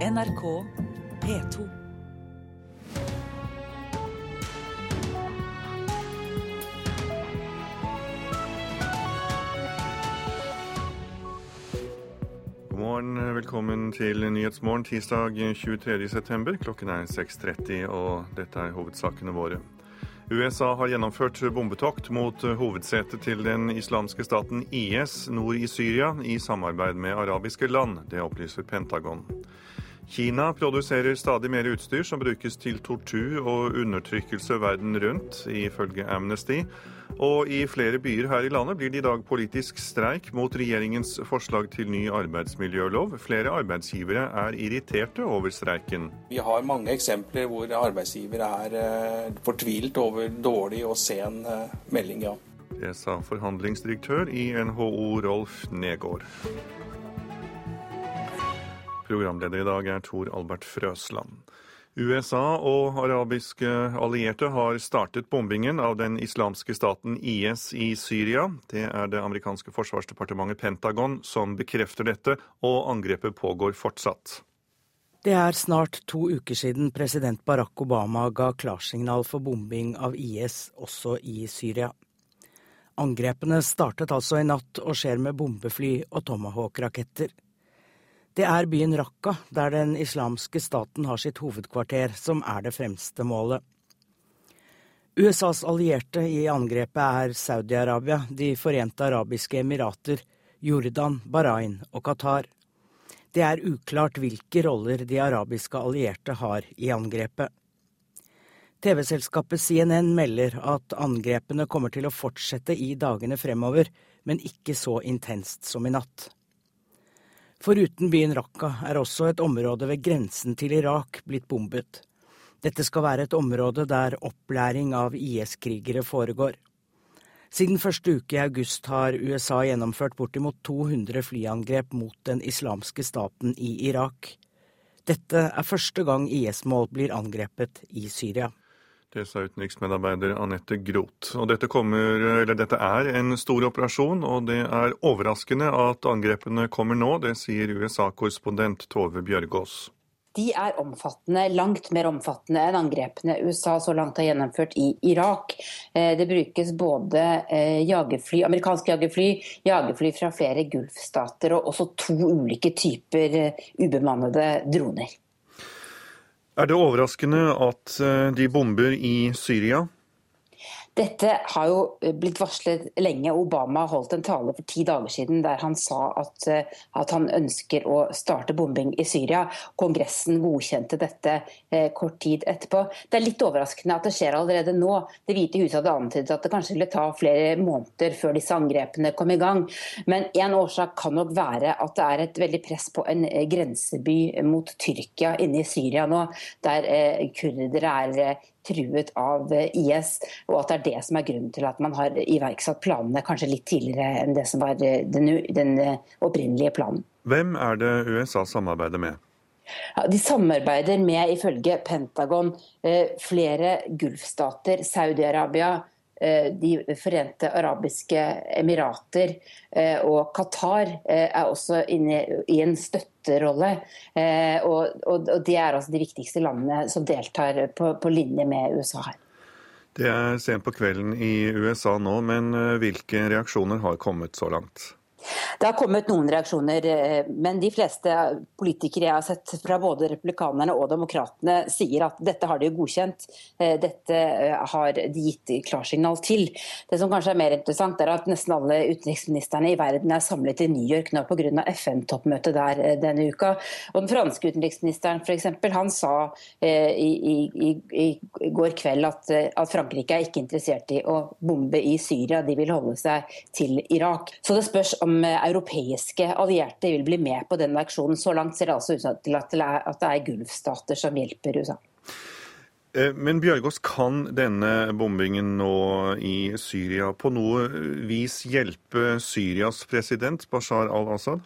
NRK P2. God morgen, velkommen til Nyhetsmorgen tirsdag 23.9. Klokken er 6.30, og dette er hovedsakene våre. USA har gjennomført bombetokt mot hovedsetet til den islamske staten IS nord i Syria i samarbeid med arabiske land. Det opplyser Pentagon. Kina produserer stadig mer utstyr som brukes til tortur og undertrykkelse verden rundt, ifølge Amnesty. Og i flere byer her i landet blir det i dag politisk streik mot regjeringens forslag til ny arbeidsmiljølov. Flere arbeidsgivere er irriterte over streiken. Vi har mange eksempler hvor arbeidsgivere er eh, fortvilt over dårlig og sen eh, melding, ja. Det sa forhandlingsdirektør i NHO Rolf Negård. Programleder i dag er Tor Albert Frøsland. USA og arabiske allierte har startet bombingen av den islamske staten IS i Syria. Det er det amerikanske forsvarsdepartementet Pentagon som bekrefter dette, og angrepet pågår fortsatt. Det er snart to uker siden president Barack Obama ga klarsignal for bombing av IS også i Syria. Angrepene startet altså i natt og skjer med bombefly og Tomahawk-raketter. Det er byen Raqqa, der den islamske staten har sitt hovedkvarter, som er det fremste målet. USAs allierte i angrepet er Saudi-Arabia, De forente arabiske emirater, Jordan, Bahrain og Qatar. Det er uklart hvilke roller de arabiske allierte har i angrepet. TV-selskapet CNN melder at angrepene kommer til å fortsette i dagene fremover, men ikke så intenst som i natt. Foruten byen Raqqa er også et område ved grensen til Irak blitt bombet. Dette skal være et område der opplæring av IS-krigere foregår. Siden første uke i august har USA gjennomført bortimot 200 flyangrep mot den islamske staten i Irak. Dette er første gang IS-mål blir angrepet i Syria. Det sa utenriksmedarbeider Anette Groth. Og dette, kommer, dette, er en stor operasjon, og det er overraskende at angrepene kommer nå. Det sier USA-korrespondent Tove Bjørgaas. De er omfattende, langt mer omfattende enn angrepene USA så langt har gjennomført i Irak. Eh, det brukes både eh, jagerfly, amerikanske jagerfly, jagerfly fra flere Gulfstater og også to ulike typer eh, ubemannede droner. Er det overraskende at de bomber i Syria? Dette har jo eh, blitt varslet lenge. Obama holdt en tale for ti dager siden der han sa at, eh, at han ønsker å starte bombing i Syria. Kongressen godkjente dette eh, kort tid etterpå. Det er litt overraskende at det skjer allerede nå. Det hvite huset hadde antydet at det kanskje ville ta flere måneder før disse angrepene kom i gang. Men en årsak kan nok være at det er et veldig press på en grenseby mot Tyrkia inne i Syria nå, der eh, kurdere er truet av eh, IS, og at det er det som er grunnen til at man har iverksatt planene kanskje litt tidligere enn det som var eh, den, den eh, opprinnelige planen. Hvem er det USA samarbeider med? Ja, de samarbeider med, ifølge Pentagon, flere Gulfstater, Saudi-Arabia, De forente arabiske emirater og Qatar er også inne i en støtterolle. Og, og, og de er altså de viktigste landene som deltar på, på linje med USA her. Det er sent på kvelden i USA nå, men hvilke reaksjoner har kommet så langt? Det har kommet noen reaksjoner, eh, men de fleste politikere jeg har sett fra både republikanerne og demokratene, sier at dette har de godkjent. Eh, dette eh, har de gitt klarsignal til. Det som kanskje er mer interessant, er at nesten alle utenriksministrene i verden er samlet i New York nå pga. FN-toppmøtet der denne uka. Og den franske utenriksministeren for eksempel, han sa i, i, i, går kveld at, at Frankrike er ikke interessert i å bombe i Syria, de vil holde seg til Irak. Så det spørs om om europeiske allierte vil bli med på den aksjonen. Så langt ser det altså ut til at det er Gulfstater som hjelper USA. Eh, men Bjørgaas, kan denne bombingen nå i Syria på noe vis hjelpe Syrias president Bashar al-Assad?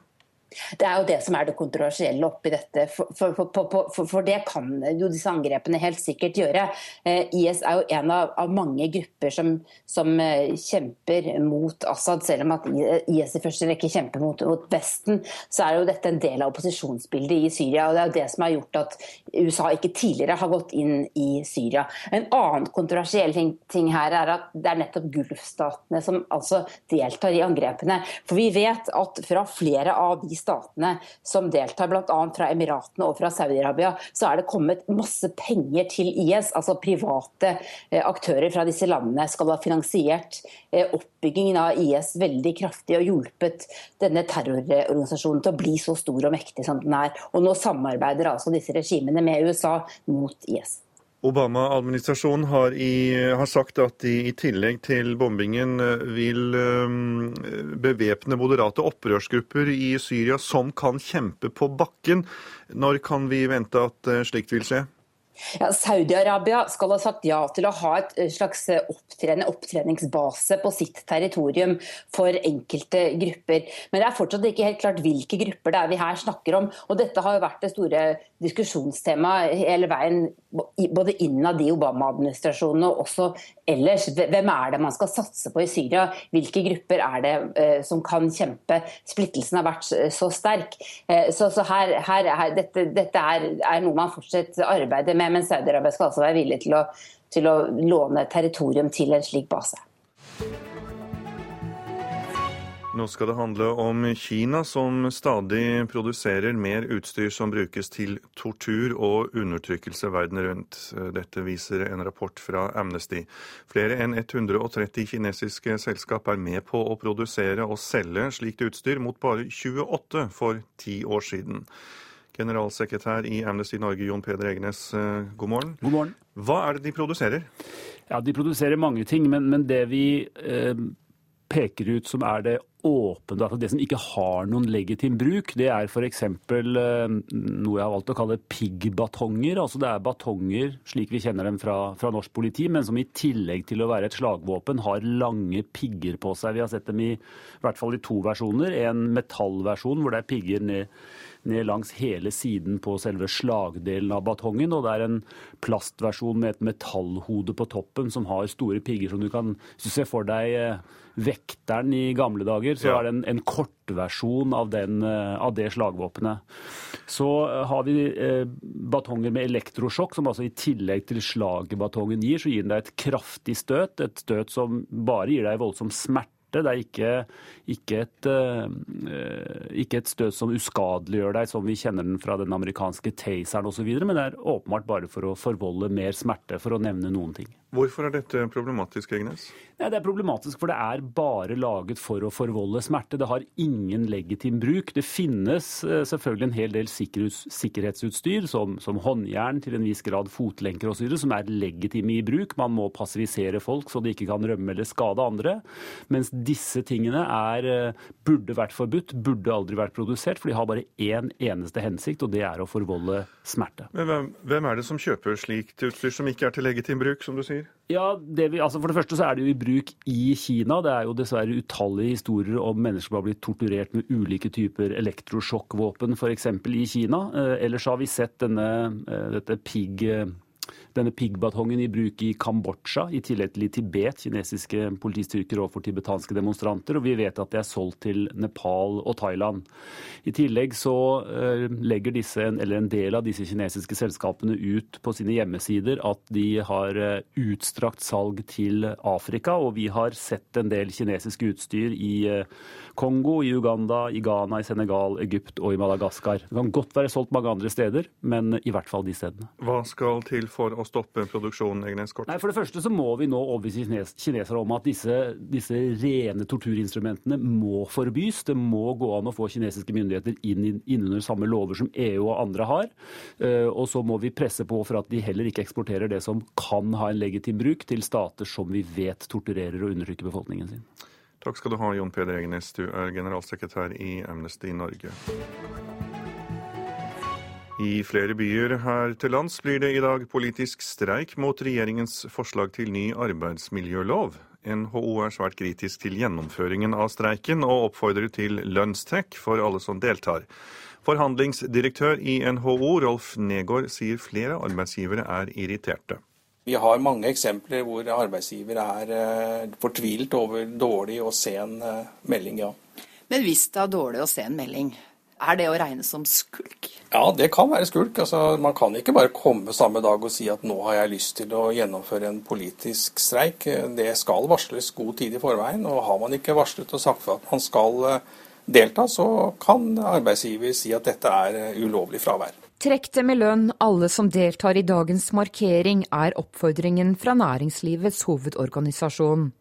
Det er jo det som er det kontroversielle oppi dette. For, for, for, for, det kan jo disse angrepene helt sikkert gjøre. Eh, IS er jo en av, av mange grupper som, som, eh, kjemper mot Assad. Selv om at IS i første rekke kjemper mot, mot, Vesten, så er jo dette en del av opposisjonsbildet i Syria. og Det er jo det som har gjort at USA ikke tidligere har gått inn i Syria. En annen kontroversiell ting, ting her er at det er nettopp Gulfstatene som altså deltar i angrepene. For vi vet at fra flere av de statene som deltar, bl.a. fra Emiratene og fra Saudi-Arabia, så er det kommet masse penger til IS. Altså private eh, aktører fra disse landene skal ha finansiert eh, oppbyggingen av IS veldig kraftig og hjulpet denne terrororganisasjonen til å bli så stor og mektig som den er. Og nå samarbeider altså disse regimene med USA mot IS. Obama-administrasjonen har, har, sagt at de i tillegg til bombingen eh, vil um, bevæpne moderate opprørsgrupper i Syria som kan kjempe på bakken. Når kan vi vente at uh, slikt vil skje? Ja, Saudi-Arabia skal ha sagt ja til å ha et eh, slags eh, opptrening, opptreningsbase på sitt territorium for enkelte grupper. Men det er fortsatt ikke helt klart hvilke grupper det er vi her snakker om. Og dette har jo vært det store diskusjonstemaet hele veien, både innad i Obama-administrasjonen og også ellers. Hvem er det man skal satse på i Syria? Hvilke grupper er det uh, som kan kjempe? Splittelsen har vært så sterk. Uh, så, så her, her, her, dette, dette er, er, noe man fortsatt arbeider med, men Saudi-Arabia skal altså være villig til å, til å låne territorium til en slik base. Nå skal det handle om Kina, som stadig produserer mer utstyr som brukes til tortur og undertrykkelse verden rundt. Dette viser en rapport fra Amnesty. Flere enn 130 kinesiske selskap er med på å produsere og selge slikt utstyr, mot bare 28 for ti år siden. Generalsekretær i Amnesty Norge, Jon Peder Egenes, eh, god morgen. God morgen. Hva er det de produserer? Ja, De produserer mange ting, men, men det vi eh, peker ut som er det åpne, altså det som ikke har noen legitim bruk, det er f.eks. Eh, noe jeg har valgt å kalle piggbatonger. Altså det er batonger slik vi kjenner dem fra, fra, norsk politi, men som i tillegg til å være et slagvåpen har lange pigger på seg. Vi har sett dem i, i hvert fall i to versjoner. En metallversjon hvor det er pigger ned ned langs hele siden på selve slagdelen av batongen. Og det er en plastversjon med et metallhode på toppen som har store pigger som du kan Hvis du ser for deg eh, vekteren i gamle dager, så ja. er det en, en kortversjon av, den, eh, av det slagvåpenet. Så eh, har vi batonger med elektrosjokk, som altså i tillegg til slaget batongen gir, så gir den deg et kraftig støt. Et støt som bare gir deg voldsom smerte det er ikke, ikke, et, uh, ikke et støt som uskadeliggjør deg, som vi kjenner den fra den amerikanske taseren osv., men det er åpenbart bare for å forvolde mer smerte, for å nevne noen ting. Hvorfor er dette problematisk, Egnes? Nei, det er problematisk, for det er bare laget for å forvolde smerte. Det har ingen legitim bruk. Det finnes eh, selvfølgelig en hel del sikkerhetsutstyr, som, som håndjern, til en viss grad fotlenker osv., som er legitime i bruk. Man må passivisere folk så de ikke kan rømme eller skade andre. Mens disse tingene er, eh, burde vært forbudt, burde aldri vært produsert, for de har bare én eneste hensikt, og det er å forvolde smerte. Men hvem, hvem er det som kjøper slikt utstyr som ikke er til legitim bruk, som du sier? Ja, det vi, altså For det første så er det jo i bruk i Kina. Det er jo dessverre utallige historier om mennesker som har blitt torturert med ulike typer elektrosjokkvåpen, f.eks. i Kina. Eh, ellers har vi sett denne, eh, dette pig denne piggbatongen i bruk i Kambodsja, i tillegg til i Tibet, kinesiske politistyrker overfor tibetanske demonstranter. Og vi vet at det er solgt til Nepal og Thailand. I tillegg så uh, legger disse, eller en del av disse kinesiske selskapene ut på sine hjemmesider at de har uh, utstrakt salg til Afrika, og vi har sett en del kinesisk utstyr i uh, Kongo, i Uganda, i Ghana, i Senegal, Egypt og i Madagaskar. Det kan godt være solgt mange andre steder, men i hvert fall de stedene. Hva skal til for å stoppe produksjonen? Egnes Kort? Nei, For det første så må vi nå overbevise kinesere om at disse, disse, rene torturinstrumentene må forbys. Det må gå an å få kinesiske myndigheter inn, inn under samme lover som EU og andre har. Eh, og så må vi presse på for at de heller ikke eksporterer det som kan ha en legitim bruk, til stater som vi vet torturerer og undertrykker befolkningen sin. Takk skal du ha, Jon Peder Egenes. Du er generalsekretær i Amnesty Norge. I flere byer her til lands blir det i dag politisk streik mot regjeringens forslag til ny arbeidsmiljølov. NHO er svært kritisk til gjennomføringen av streiken, og oppfordrer til lønnstrekk for alle som deltar. Forhandlingsdirektør i NHO, Rolf Negård, sier flere arbeidsgivere er irriterte. Vi har mange eksempler hvor arbeidsgivere er eh, fortvilt over dårlig og sen eh, melding, ja. Men hvis det er dårlig å se en melding, er det å regne som skulk? Ja, det kan være skulk. Altså, man kan ikke bare komme samme dag og si at nå har jeg lyst til å gjennomføre en politisk streik. Det skal varsles god tid i forveien. Og har man ikke varslet og sagt for at man skal eh, delta, så kan arbeidsgiver si at dette er eh, ulovlig fravær. Trekk det med lønn, alle som deltar i dagens markering, er oppfordringen fra Næringslivets hovedorganisasjon.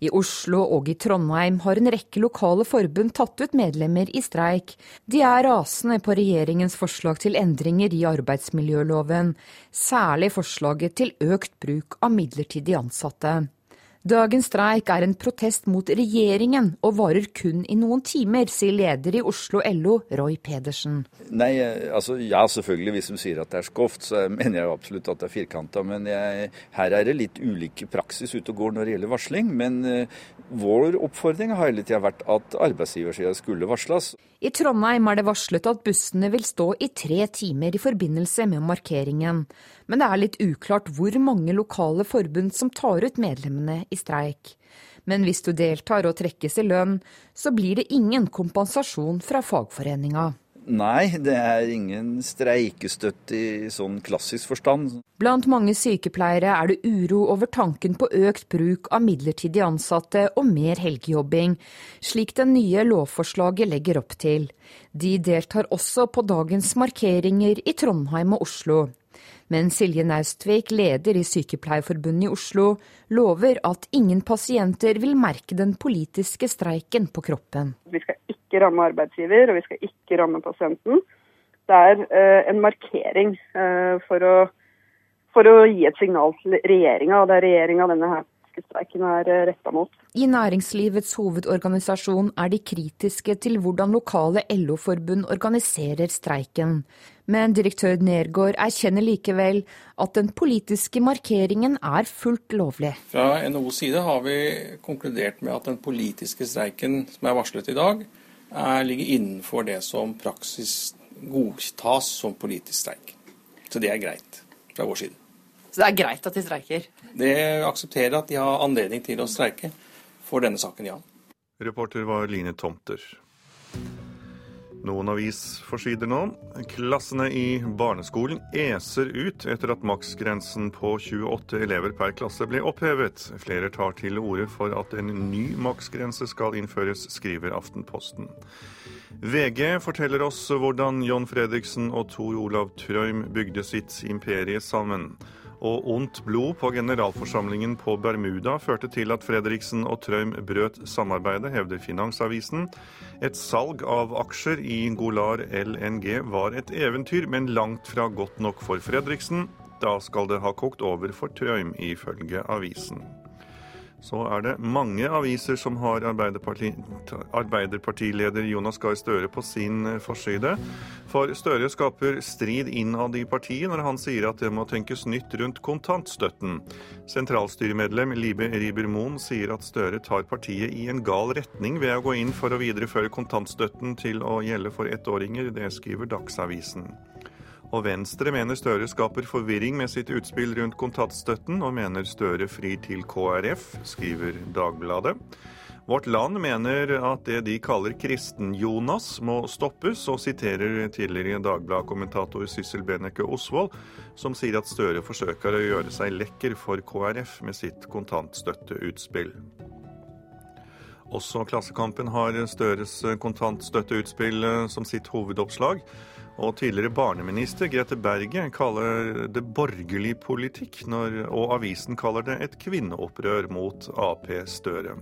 I Oslo og i Trondheim har en rekke lokale forbund tatt ut medlemmer i streik. De er rasende på regjeringens forslag til endringer i arbeidsmiljøloven, særlig forslaget til økt bruk av midlertidig ansatte. Dagens streik er en protest mot regjeringen og varer kun i noen timer, sier leder i Oslo LO, Roy Pedersen. Nei, altså ja, selvfølgelig. Hvis de sier at det er skoft, så mener jeg absolutt at det er firkanta. Men jeg, her er det litt ulik praksis ute og går når det gjelder varsling. Men uh, vår oppfordring har hele tida vært at arbeidsgiversida skulle varsles. I Trondheim er det varslet at bussene vil stå i tre timer i forbindelse med markeringen. Men det er litt uklart hvor mange lokale forbund som tar ut medlemmene i streik. Men hvis du deltar og trekkes i lønn, så blir det ingen kompensasjon fra fagforeninga. Nei, det er ingen streikestøtte i sånn klassisk forstand. Blant mange sykepleiere er det uro over tanken på økt bruk av midlertidig ansatte og mer helgejobbing, slik det nye lovforslaget legger opp til. De deltar også på dagens markeringer i Trondheim og Oslo. Men Silje Naustvik, leder i Sykepleierforbundet i Oslo, lover at ingen pasienter vil merke den politiske streiken på kroppen. Vi skal ikke ramme arbeidsgiver, og vi skal ikke ramme pasienten. Det er eh, en markering eh, for, å, for, å, gi et signal til regjeringa, og det er regjeringa denne her streiken er eh, retta mot. I Næringslivets hovedorganisasjon er de kritiske til hvordan lokale LO-forbund organiserer streiken. Men direktør Nergård erkjenner likevel at den politiske markeringen er fullt lovlig. Fra NHOs side har vi konkludert med at den politiske streiken som er varslet i dag, er, ligger innenfor det som praksis godtas som politisk streik. Så det er greit fra vår side. Så det er greit at de streiker? Det aksepterer at de har anledning til å streike for denne saken, ja. Reporter var Line Tomter. Noen avisforsider nå. Klassene i barneskolen eser ut etter at maksgrensen på 28 elever per klasse ble opphevet. Flere tar til orde for at en ny maksgrense skal innføres, skriver Aftenposten. VG forteller oss hvordan John Fredriksen og Tor Olav Trøim bygde sitt imperie sammen og ondt blod på generalforsamlingen på Bermuda førte til at Fredriksen og Trøim brøt samarbeidet, hevder Finansavisen. Et salg av aksjer i Golar LNG var et eventyr, men langt fra godt nok for Fredriksen. Da skal det ha kokt over for Trøim, ifølge avisen så er det mange aviser som har Arbeiderparti, Arbeiderpartileder Jonas Gahr Støre på sin eh, forside. For Støre skaper strid innad i partiet når han sier at det må tenkes nytt rundt kontantstøtten. Sentralstyremedlem Libe Riiber Moen sier at Støre tar partiet i en gal retning ved å gå inn for å videreføre kontantstøtten til å gjelde for ettåringer. Det skriver Dagsavisen. Og Venstre mener Støre skaper forvirring med sitt utspill rundt kontantstøtten, og mener Støre frir til KrF, skriver Dagbladet. Vårt Land mener at det de kaller Kristen-Jonas må stoppes, og siterer tidligere Dagblad-kommentator Syssel Benecke Osvold, som sier at Støre forsøker å gjøre seg lekker for KrF med sitt kontantstøtteutspill. Også Klassekampen har Støres kontantstøtteutspill som sitt hovedoppslag. Og tidligere barneminister Grete Berget kaller det borgerlig politikk, når, og avisen kaller det et kvinneopprør mot Ap Støre.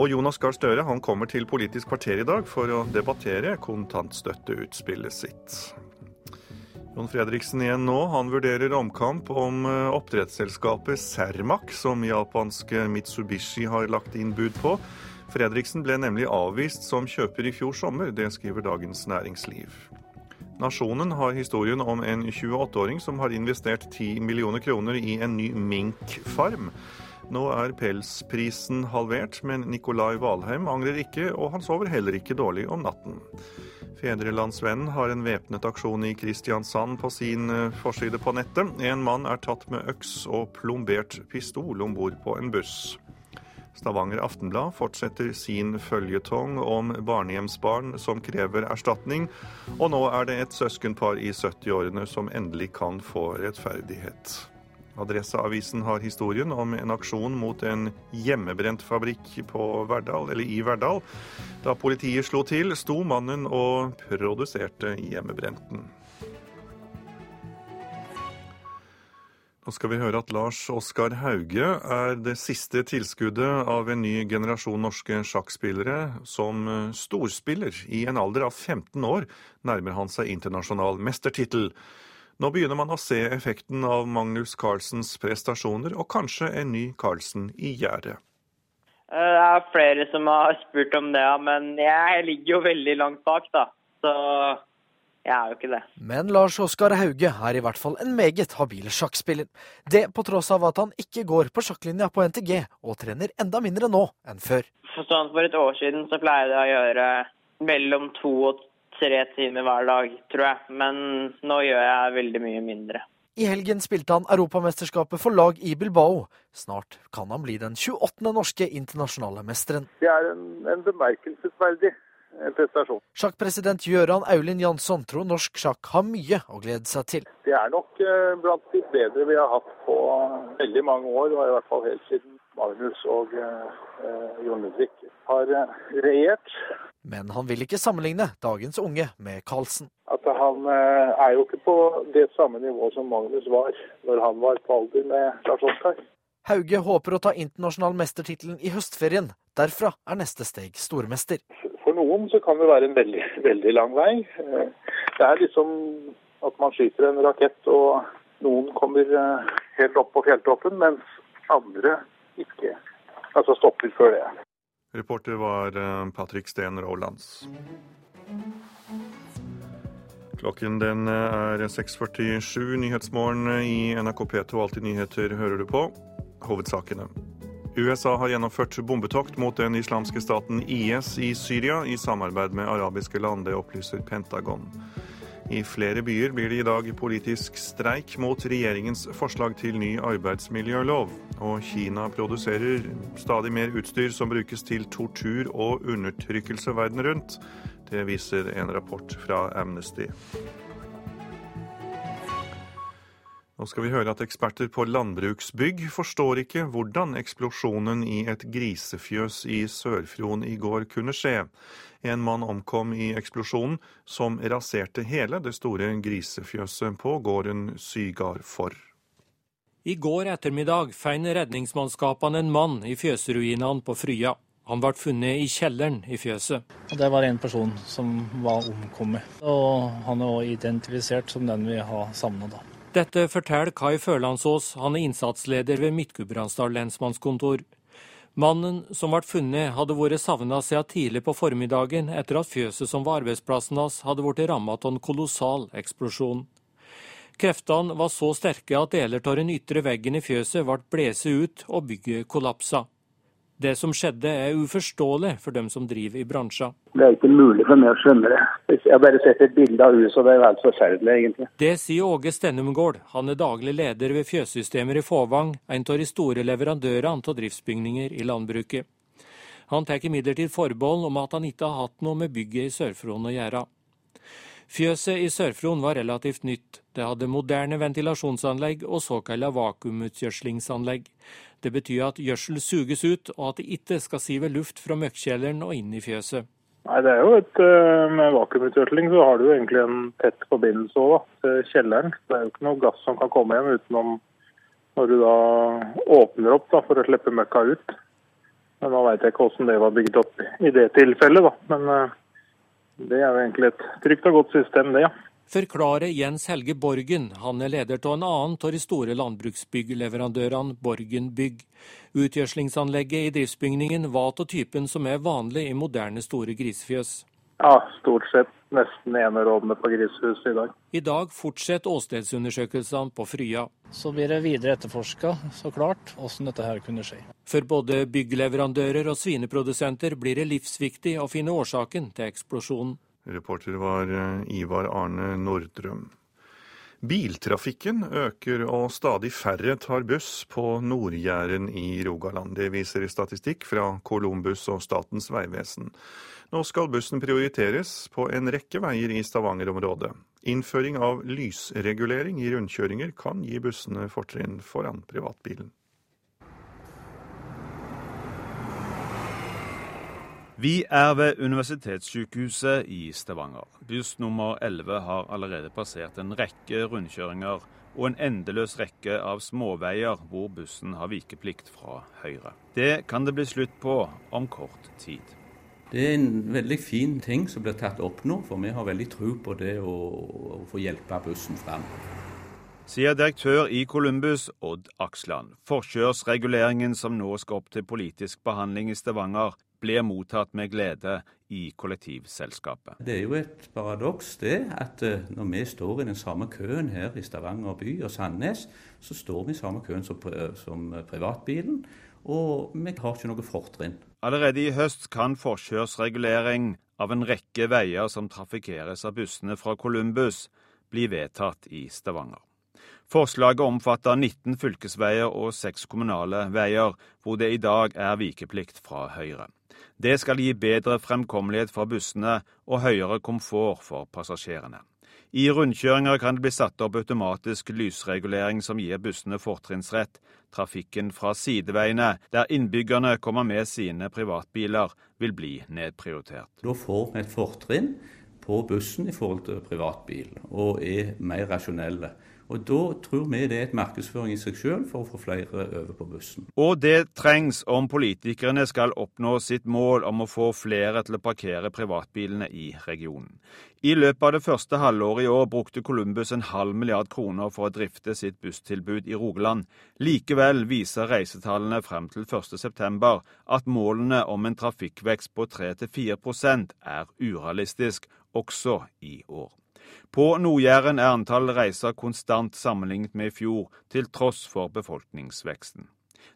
Og Jonas Gahr Støre han kommer til Politisk kvarter i dag for å debattere kontantstøtteutspillet sitt. Jon Fredriksen igjen nå. Han vurderer omkamp om eh, oppdrettsselskapet Cermaq, som japanske Mitsubishi har lagt inn bud på. Fredriksen ble nemlig avvist som kjøper i fjor sommer, det skriver Dagens Næringsliv. Nasjonen har historien om en 28-åring som har investert 10 millioner kroner i en ny minkfarm. Nå er pelsprisen halvert, men Nikolai Valheim angrer ikke, og han sover heller ikke dårlig om natten. Fedrelandsvennen har en væpnet aksjon i Kristiansand på sin eh, forside på nettet. En mann er tatt med øks og plombert pistol om bord på en buss. Stavanger Aftenblad fortsetter sin føljetong om barnehjemsbarn som krever erstatning, og nå er det et søskenpar i 70-årene som endelig kan få rettferdighet. Adresseavisen har historien om en aksjon mot en hjemmebrent fabrikk Verdal, i Verdal. Da politiet slo til, sto mannen og produserte hjemmebrenten. Nå skal vi høre at Lars Oskar Hauge er det siste tilskuddet av en ny generasjon norske sjakkspillere. Som storspiller i en alder av 15 år nærmer han seg internasjonal mestertittel. Nå begynner man å se effekten av Magnus Carlsens prestasjoner, og kanskje en ny Carlsen i gjerdet. Eh, det er flere som har spurt om det, men jeg ligger jo veldig langt bak, da. Så jeg er jo ikke det. Men Lars Oskar Hauge er i hvert fall en meget habil sjakkspiller. Det på tross av at han ikke går på sjakklinja på NTG, og trener enda mindre nå enn før. Sånn for et år siden så pleide jeg å gjøre mellom to og tre timer hver dag, tror jeg. Men nå gjør jeg veldig mye mindre. I helgen spilte han Europamesterskapet for lag i Bilbao. Snart kan han bli den 28. norske internasjonale mesteren. Det er en, en bemerkelsesverdig prestasjon. Sjakkpresident Gøran Aulin Jansson tror norsk sjakk har mye å glede seg til. Det er nok eh, blant de bedre vi har hatt på veldig mange år, og i hvert fall helt siden Magnus og eh, eh Jon Ludvig har regjert. Men han vil ikke sammenligne dagens unge med Carlsen. At han eh, er jo ikke på det samme nivå som Magnus var når han var på alder med Lars Oskar. Hauge håper å ta internasjonal mestertittelen i høstferien. Derfra er neste steg stormester. Noen så kan det være en veldig, veldig lang vei. Eh, det er liksom at man skyter en rakett og noen kommer eh, helt opp på fjelltoppen, mens andre ikke. Altså stopper før det. Reporter var eh, Patrick Steen Rolands. Klokken den er 6.47. Nyhetsmorgen i NRK P2 Alltid nyheter hører du på. Hovedsakene. USA har gjennomført bombetokt mot den islamske staten IS i Syria i samarbeid med arabiske land, det opplyser Pentagon. I flere byer blir det i dag politisk streik mot regjeringens forslag til ny arbeidsmiljølov. Og Kina produserer stadig mer utstyr som brukes til tortur og undertrykkelse verden rundt. Det viser en rapport fra Amnesty. Nå skal vi høre at eksperter på landbruksbygg forstår ikke hvordan eksplosjonen i et grisefjøs i Sør-Fron i går kunne skje. En mann omkom i eksplosjonen, som raserte hele det store grisefjøset på gården Sygard for. I går ettermiddag fant redningsmannskapene en mann i fjøsruinene på Frya. Han ble funnet i kjelleren i fjøset. Det var en person som var omkommet. Og han er også identifisert som den vi har savna, da. Dette forteller Kai Førlandsås, han er innsatsleder ved Midt-Gudbrandsdal lensmannskontor. Mannen som ble funnet, hadde vært savna siden tidlig på formiddagen etter at fjøset som var arbeidsplassen hans, hadde blitt rammet av en kolossal eksplosjon. Kreftene var så sterke at deler av den ytre veggen i fjøset ble blåst ut og bygget kollapsa. Det som skjedde er uforståelig for dem som driver i bransjen. Det er ikke mulig for meg å skjønne det. Jeg har bare sett et bilde av huset, og det er helt forferdelig, egentlig. Det sier Åge Stennumgård. Han er daglig leder ved Fjøssystemer i Fåvang, en av de store leverandørene av driftsbygninger i landbruket. Han tar imidlertid forbehold om at han ikke har hatt noe med bygget i Sør-Fron å gjøre. Fjøset i Sør-Fron var relativt nytt. Det hadde moderne ventilasjonsanlegg og såkalla vakuumutgjødslingsanlegg. Det betyr at gjødsel suges ut, og at det ikke skal sive luft fra møkkjelleren og inn i fjøset. Nei, det er jo et, eh, Med vakuumutgjødsling så har du egentlig en tett forbindelse også, til kjelleren. Det er jo ikke noe gass som kan komme hjem utenom når du da åpner opp da, for å slippe møkka ut. Men Nå veit jeg ikke hvordan det var bygd opp i det tilfellet, da. Men eh, det er jo egentlig et trygt og godt system, det. ja forklarer Jens Helge Borgen. Han er leder av en annen av de store landbruksbyggleverandørene, Borgen Bygg. Utgjødslingsanlegget i driftsbygningen var av typen som er vanlig i moderne store grisefjøs. Ja, stort sett nesten enerådende på Grisehuset i dag. I dag fortsetter åstedsundersøkelsene på Frya. Så blir det videre etterforska, så klart, hvordan dette her kunne skje. For både byggleverandører og svineprodusenter blir det livsviktig å finne årsaken til eksplosjonen. Reporter var eh, Ivar Arne Nordrøm. Biltrafikken øker, og stadig færre tar buss på Nord-Jæren i Rogaland. Det viser statistikk fra Columbus og Statens vegvesen. Nå skal bussen prioriteres på en rekke veier i Stavanger-området. Innføring av lysregulering i rundkjøringer kan gi bussene fortrinn foran privatbilen. Vi er ved Universitetssykehuset i Stavanger. Buss nummer 11 har allerede passert en rekke rundkjøringer og en endeløs rekke av småveier hvor bussen har vikeplikt fra høyre. Det kan det bli slutt på om kort tid. Det er en veldig fin ting som blir tatt opp nå, for vi har veldig tro på det å, å få hjelpe bussen fram. Sier direktør i Columbus, Odd Aksland. Forkjørsreguleringen som nå skal opp til politisk behandling i Stavanger, blir mottatt med glede i kollektivselskapet. Det er jo et paradoks det at eh, når vi står i den samme køen her i Stavanger by og Sandnes, så står vi i samme køen som, som privatbilen, og vi har ikke noe fortrinn. Allerede i høst kan forkjørsregulering av en rekke veier som trafikkeres av bussene fra Columbus, bli vedtatt i Stavanger. Forslaget omfatter 19 fylkesveier og seks kommunale veier, hvor det i dag er vikeplikt fra Høyre. Det skal gi bedre fremkommelighet for bussene og høyere komfort for passasjerene. I rundkjøringer kan det bli satt opp automatisk lysregulering som gir bussene fortrinnsrett. Trafikken fra sideveiene, der innbyggerne kommer med sine privatbiler, vil bli nedprioritert. Da får vi et fortrinn på bussen i forhold til privatbil, og er mer rasjonelle. Og Da tror vi det er et markedsføring i seg selv for å få flere over på bussen. Og det trengs om politikerne skal oppnå sitt mål om å få flere til å parkere privatbilene i regionen. I løpet av det første halvåret i år brukte Columbus en halv milliard kroner for å drifte sitt busstilbud i Rogaland. Likevel viser reisetallene frem til 1.9 at målene om en trafikkvekst på 3-4% er urealistisk også i år. På Nord-Jæren er antall reiser konstant sammenlignet med i fjor, til tross for befolkningsveksten.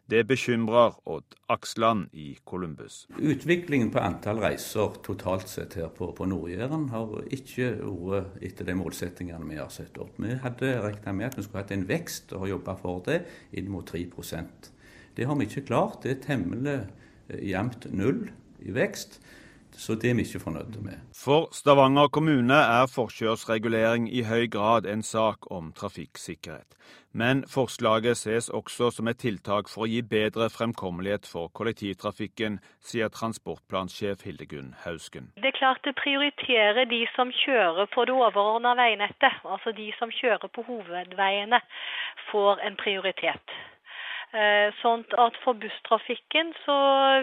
Det bekymrer Odd Aksland i Columbus. Utviklingen på antall reiser totalt sett her på, på Nord-Jæren har ikke vært etter de målsettingene vi har satt opp. Vi hadde regna med at vi skulle hatt en vekst og jobba for det inn mot 3% Det har vi ikke klart. Det er temmelig eh, jevnt null i vekst. Så det er vi ikke fornøyde med. For Stavanger kommune er forkjørsregulering i høy grad en sak om trafikksikkerhet. Men forslaget ses også som et tiltak for å gi bedre fremkommelighet for kollektivtrafikken, sier transportplansjef Hildegunn Hausken. Det er klart det prioriterer de som kjører på det overordna veinettet. Altså de som kjører på hovedveiene, får en prioritet. Sånn at for busstrafikken så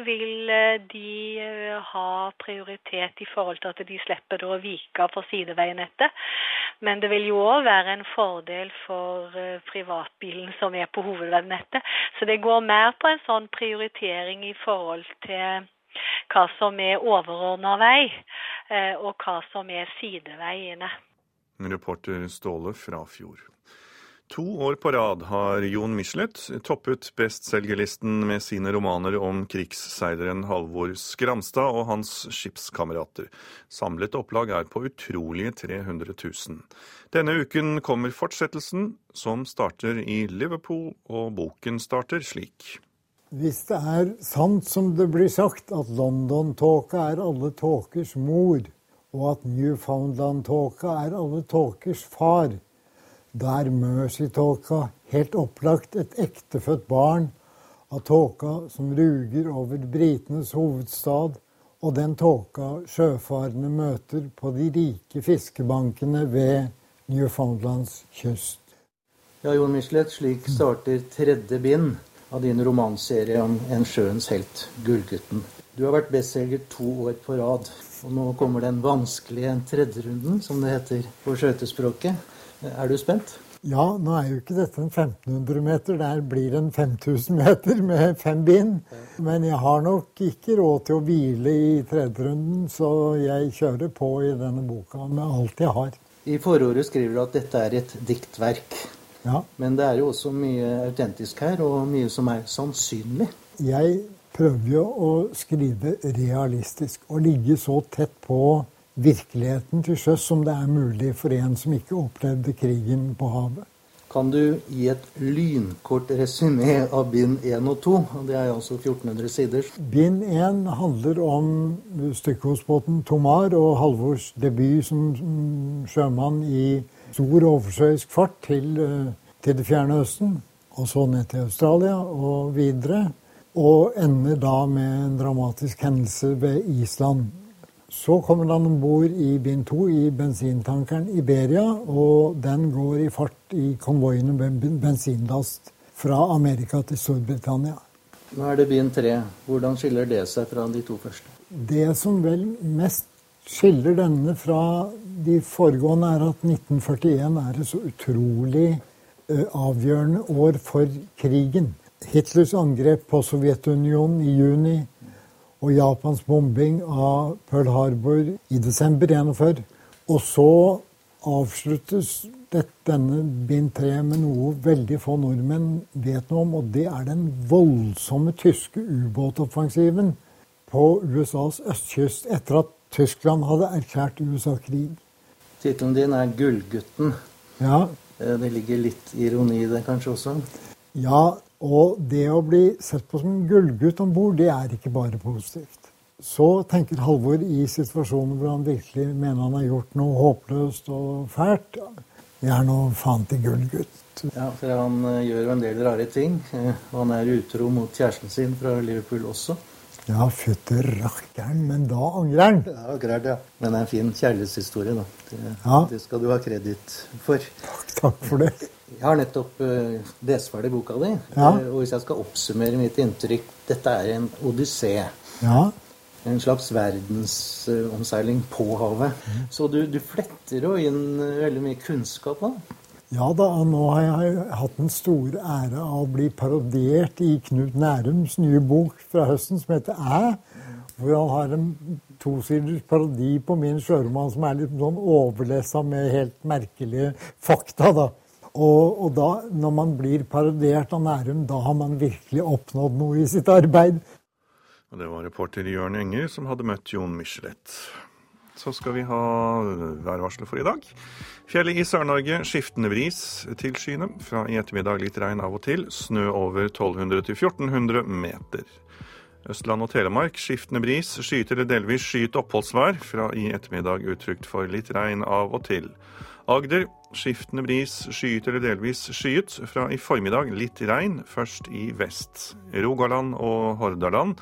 vil eh, de eh, ha prioritet i forhold til at de slipper å vike for sideveinettet. Men det vil jo òg være en fordel for privatbilen som er på hovedveinettet. Så det går mer på en sånn prioritering i forhold til hva som er overordna vei, og hva som er sideveiene. Reporter Ståle Frafjord. To år på rad har Jon Michelet toppet bestselgerlisten med sine romaner om krigsseileren Halvor Skramstad og hans skipskamerater. Samlet opplag er på utrolige 300 000. Denne uken kommer fortsettelsen, som starter i Liverpool, og boken starter slik. Hvis det er sant som det blir sagt, at London-tåka er alle tåkers mor, og at Newfoundland-tåka er alle tåkers far, da er Mercy-tåka helt opplagt et ektefødt barn av tåka som ruger over britenes hovedstad, og den tåka sjøfarende møter på de rike fiskebankene ved Newfoundlands kyst. Ja, Jon Michelet, slik starter tredje bind av din romanserie om en sjøens helt, Gullgutten. Du har vært bestselger to år på rad, og nå kommer den vanskelige tredjerunden, som det heter på skøytespråket. Er du spent? Ja, nå er jo ikke dette en 1500 meter, der blir en 5000 meter med fem bind. Men jeg har nok ikke råd til å hvile i tredjerunden, så jeg kjører på i denne boka med alt jeg har. I forordet skriver du at dette er et diktverk. Ja. Men det er jo også mye autentisk her, og mye som er sannsynlig. Jeg prøver jo å skrive realistisk og ligge så tett på virkeligheten til sjøs som det er mulig for en som ikke opplevde krigen på havet. Kan du gi et lynkort resymé av bind 1 og 2? Det er altså 1400 sider. Bind 1 handler om stykkgodsbåten Tomar og Halvors debut som sjømann i stor oversjøisk fart til, eh, til det fjerne Østen. Og så ned til Australia og videre. Og ender da med en dramatisk hendelse ved Island. Så kommer han om bord i bind to i bensintankeren Iberia, og den går i fart i konvoiene med bensinlast fra Amerika til Storbritannia. Nå er det bind tre. Hvordan skiller det seg fra de to første? Det som vel mest skiller denne fra de foregående, er at 1941 er et så utrolig avgjørende år for krigen. Hitlers angrep på Sovjetunionen i juni og Japans bombing av Pearl Harbor i desember 1941. Og så avsluttes denne bind tre med noe veldig få nordmenn vet noe om, og det er den voldsomme tyske ubåtoffensiven på USAs østkyst etter at Tyskland hadde erklært USA krig. Tittelen din er 'Gullgutten'. Ja. Det ligger litt ironi i det kanskje også? Ja, og det å bli sett på som gullgutt om bord, det er ikke bare positivt. Så tenker Halvor i situasjonen hvor han virkelig mener han har gjort noe håpløst og fælt. Jeg er nå faen til gullgutt. Ja, for han gjør jo en del rare ting. Og han er utro mot kjæresten sin fra Liverpool også. Ja, fytti rakkeren, men da angrer han. Ja, akkurat, ja. Men det er en fin kjærlighetshistorie, da. Det, ja. det skal du ha kreditt for. Takk, takk for det. Jeg har nettopp uh, lest ferdig boka di. Ja. Uh, og hvis jeg skal oppsummere mitt inntrykk Dette er en odyssé. Ja. En slags verdensomseiling på havet. Mm. Så du, du, fletter jo inn veldig mye kunnskap da? Ja da, nå har jeg hatt den store ære av å bli parodiert i Knut Nærums nye bok fra høsten som heter Æ. Hvor han har en tosiders parodi på min sjøroman som er litt sånn overlessa med helt merkelige fakta. da. Og, og, da, når man blir parodiert av Nærum, da har man virkelig oppnådd noe i sitt arbeid. Og Det var reporter Jørn Enger som hadde møtt Jon Michelet. Så skal vi ha værvarselet for i dag. Fjellet i Sør-Norge skiftende bris til skyene. Fra i ettermiddag litt regn av og til. Snø over 1200 til 1400 meter. Østland og Telemark skiftende bris, skyet eller delvis skyet oppholdsvær. Fra i ettermiddag utrygt for litt regn av og til. Agder skiftende bris, skyet eller delvis skyet. Fra i formiddag litt regn, først i vest. Rogaland og Hordaland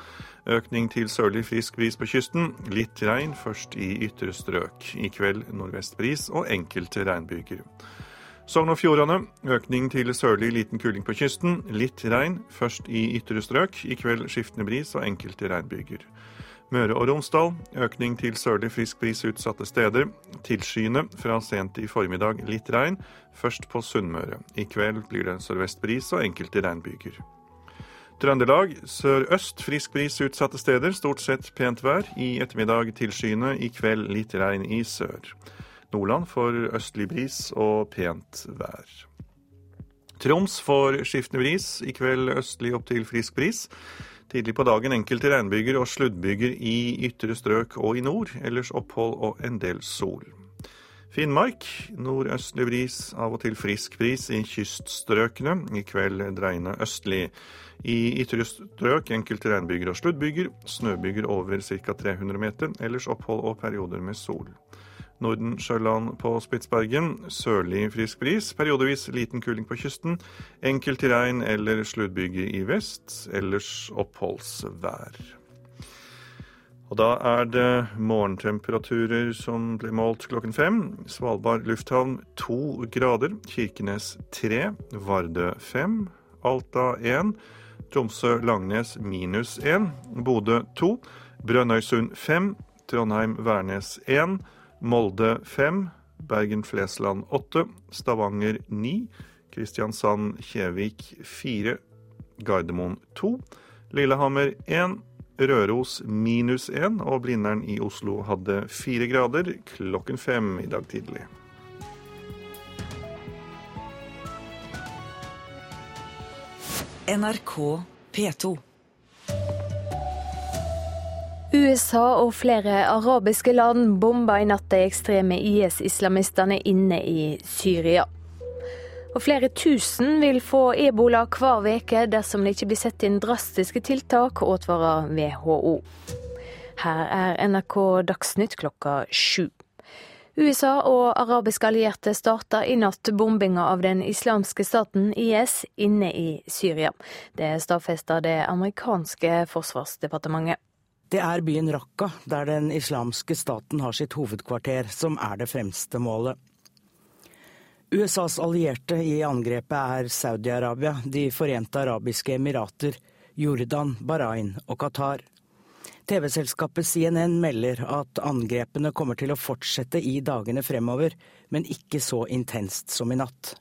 økning til sørlig frisk bris på kysten. Litt regn, først i ytre strøk. I kveld nordvest bris og enkelte regnbyger. Sogn og Fjordane økning til sørlig liten kuling på kysten. Litt regn, først i ytre strøk. I kveld skiftende bris og enkelte regnbyger. Møre og Romsdal økning til sørlig frisk bris utsatte steder. Tilskyende fra sent i formiddag litt regn, først på Sunnmøre. I kveld blir det sørvest bris og enkelte regnbyger. Trøndelag sørøst frisk bris utsatte steder, stort sett pent vær. I ettermiddag tilskyende, i kveld litt regn i sør. Nordland får østlig bris og pent vær. Troms får skiftende bris, i kveld østlig opp til frisk bris. Tidlig på dagen enkelte regnbyger og sluddbyger i ytre strøk og i nord, ellers opphold og en del sol. Finnmark nordøstlig bris, av og til frisk bris i kyststrøkene. I kveld dreiende østlig. I ytre strøk enkelte regnbyger og sluddbyger. Snøbyger over ca. 300 meter. Ellers opphold og perioder med sol. Nordensjøland på Spitsbergen. Sørlig frisk bris. Periodevis liten kuling på kysten. Enkelt regn eller sluddbyger i vest. Ellers oppholdsvær. Og da er det morgentemperaturer som ble målt klokken fem. Svalbard lufthavn to grader. Kirkenes tre. Vardø fem. Alta én. Tromsø-Langnes minus én. Bodø to. Brønnøysund fem. Trondheim-Værnes én. Molde 5, Bergen-Flesland 8, Stavanger 9, Kristiansand-Kjevik 4, Gardermoen 2, Lillehammer 1, Røros minus 1, og Blindern i Oslo hadde 4 grader klokken 5 i dag tidlig. NRK P2. USA og flere arabiske land bomba i natt de ekstreme IS-islamistene inne i Syria. Og flere tusen vil få ebola hver uke dersom det ikke blir satt inn drastiske tiltak, advarer WHO. Her er NRK Dagsnytt klokka sju. USA og arabiske allierte starta i natt bombinga av den islamske staten IS inne i Syria. Det stadfesta det amerikanske forsvarsdepartementet. Det er byen Raqqa, der den islamske staten har sitt hovedkvarter, som er det fremste målet. USAs allierte i angrepet er Saudi-Arabia, De forente arabiske emirater, Jordan, Bahrain og Qatar. TV-selskapet CNN melder at angrepene kommer til å fortsette i dagene fremover, men ikke så intenst som i natt.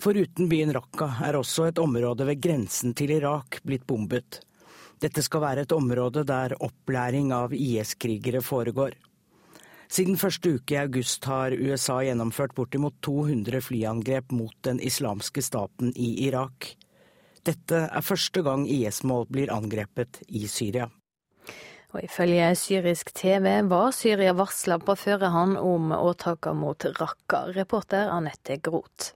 Foruten byen Raqqa er også et område ved grensen til Irak blitt bombet. Dette skal være et område der opplæring av IS-krigere foregår. Siden første uke i august har USA gjennomført bortimot 200 flyangrep mot den islamske staten i Irak. Dette er første gang IS-mål blir angrepet i Syria. Og Ifølge syrisk TV var Syria varsla på førehånd om åtaka mot Raqqa. Reporter Anette Groth.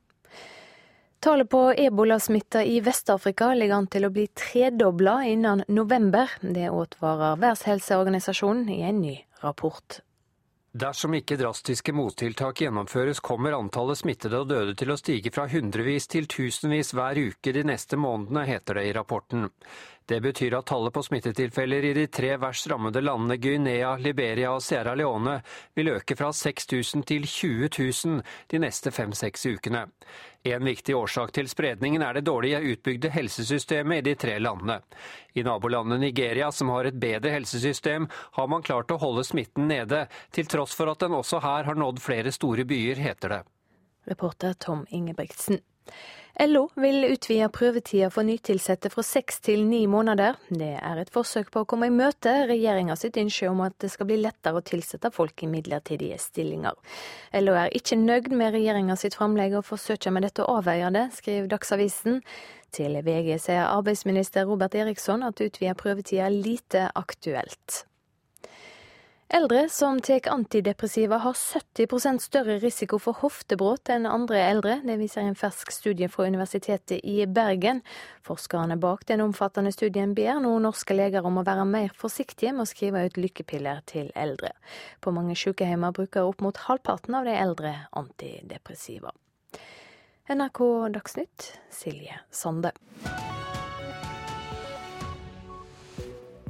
Tallet på ebolasmitta i Vest-Afrika ligger an til å bli tredobla innen november. Det advarer Verdenshelseorganisasjonen i en ny rapport. Dersom ikke drastiske mottiltak gjennomføres, kommer antallet smittede og døde til å stige fra hundrevis til tusenvis hver uke de neste månedene, heter det i rapporten. Det betyr at tallet på smittetilfeller i de tre verst rammede landene Guinea, Liberia og Sierra Leone vil øke fra 6000 til 20 000 de neste fem-seks ukene. En viktig årsak til spredningen er det dårlige utbygde helsesystemet i de tre landene. I nabolandet Nigeria, som har et bedre helsesystem, har man klart å holde smitten nede, til tross for at den også her har nådd flere store byer, heter det. Reporter Tom Ingebrigtsen. LO vil utvide prøvetida for nytilsatte fra seks til ni måneder. Det er et forsøk på å komme i møte regjeringa sitt ønske om at det skal bli lettere å tilsette folk i midlertidige stillinger. LO er ikke nøyd med regjeringa sitt framlegg og forsøker med dette å avveie det, skriver Dagsavisen. Til VG sier arbeidsminister Robert Eriksson at utvida prøvetid er lite aktuelt. Eldre som tar antidepressiva har 70% større risiko for hoftebrudd enn andre eldre. Det viser en fersk studie fra Universitetet i Bergen. Forskerne bak den omfattende studien ber nå norske leger om å være mer forsiktige med å skrive ut lykkepiller til eldre. På mange sykehjem bruker opp mot halvparten av de eldre antidepressiva. NRK Dagsnytt, Silje Sande.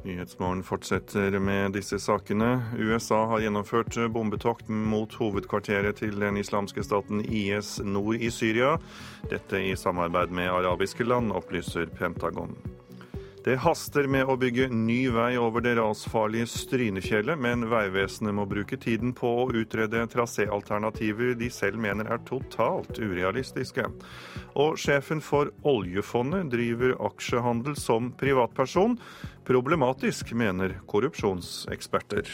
Nyhetsmorgen fortsetter med disse sakene. USA har gjennomført bombetokt mot hovedkvarteret til den islamske staten IS nord i Syria. Dette i samarbeid med arabiske land, opplyser Pentagon. Det haster med å bygge ny vei over det rasfarlige Strynefjellet, men Vegvesenet må bruke tiden på å utrede traséalternativer de selv mener er totalt urealistiske. Og sjefen for oljefondet driver aksjehandel som privatperson. Problematisk, mener korrupsjonseksperter.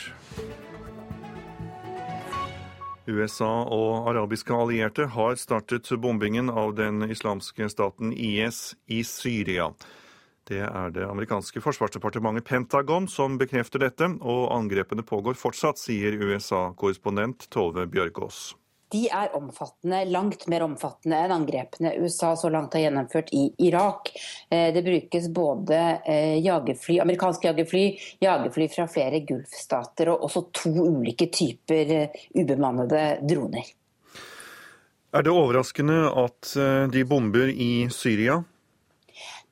USA og arabiske allierte har startet bombingen av den islamske staten IS i Syria. Det er det amerikanske forsvarsdepartementet Pentagon som bekrefter dette, og angrepene pågår fortsatt, sier USA-korrespondent Tove Bjørgaas. De er omfattende, langt mer omfattende enn angrepene USA så langt har gjennomført i Irak. Eh, det brukes både eh, jagerfly, amerikanske jagerfly, jagerfly fra flere Gulfstater og også to ulike typer eh, ubemannede droner. Er det overraskende at de bomber i Syria?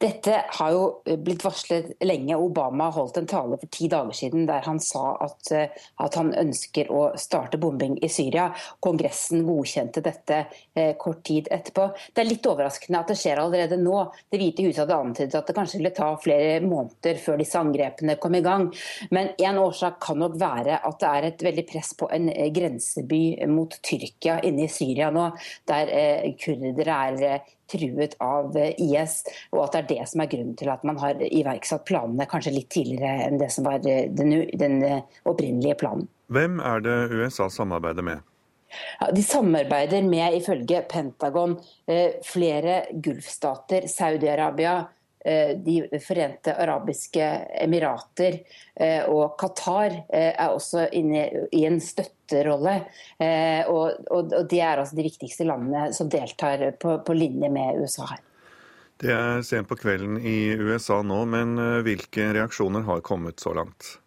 Dette har jo blitt varslet lenge. Obama holdt en tale for ti dager siden der han sa at, eh, at han ønsker å starte bombing i Syria. Kongressen godkjente dette eh, kort tid etterpå. Det er litt overraskende at det skjer allerede nå. Det hvite huset hadde antydet at det kanskje ville ta flere måneder før disse angrepene kom i gang. Men en årsak kan nok være at det er et veldig press på en eh, grenseby mot Tyrkia inne i Syria nå, der kurdere er truet av IS, og at det er det som er grunnen til at man har iverksatt planene kanskje litt tidligere enn det som var den, den opprinnelige planen. Hvem er det USA samarbeider med? Ja, de samarbeider med, ifølge Pentagon, eh, flere gulfstater, Saudi-Arabia, Eh, De forente arabiske emirater eh, og Qatar eh, er også inne i en støtterolle. Og, de er altså de viktigste landene som deltar på linje med USA her. Det er sent på kvelden i USA nå, men hvilke reaksjoner har kommet så langt?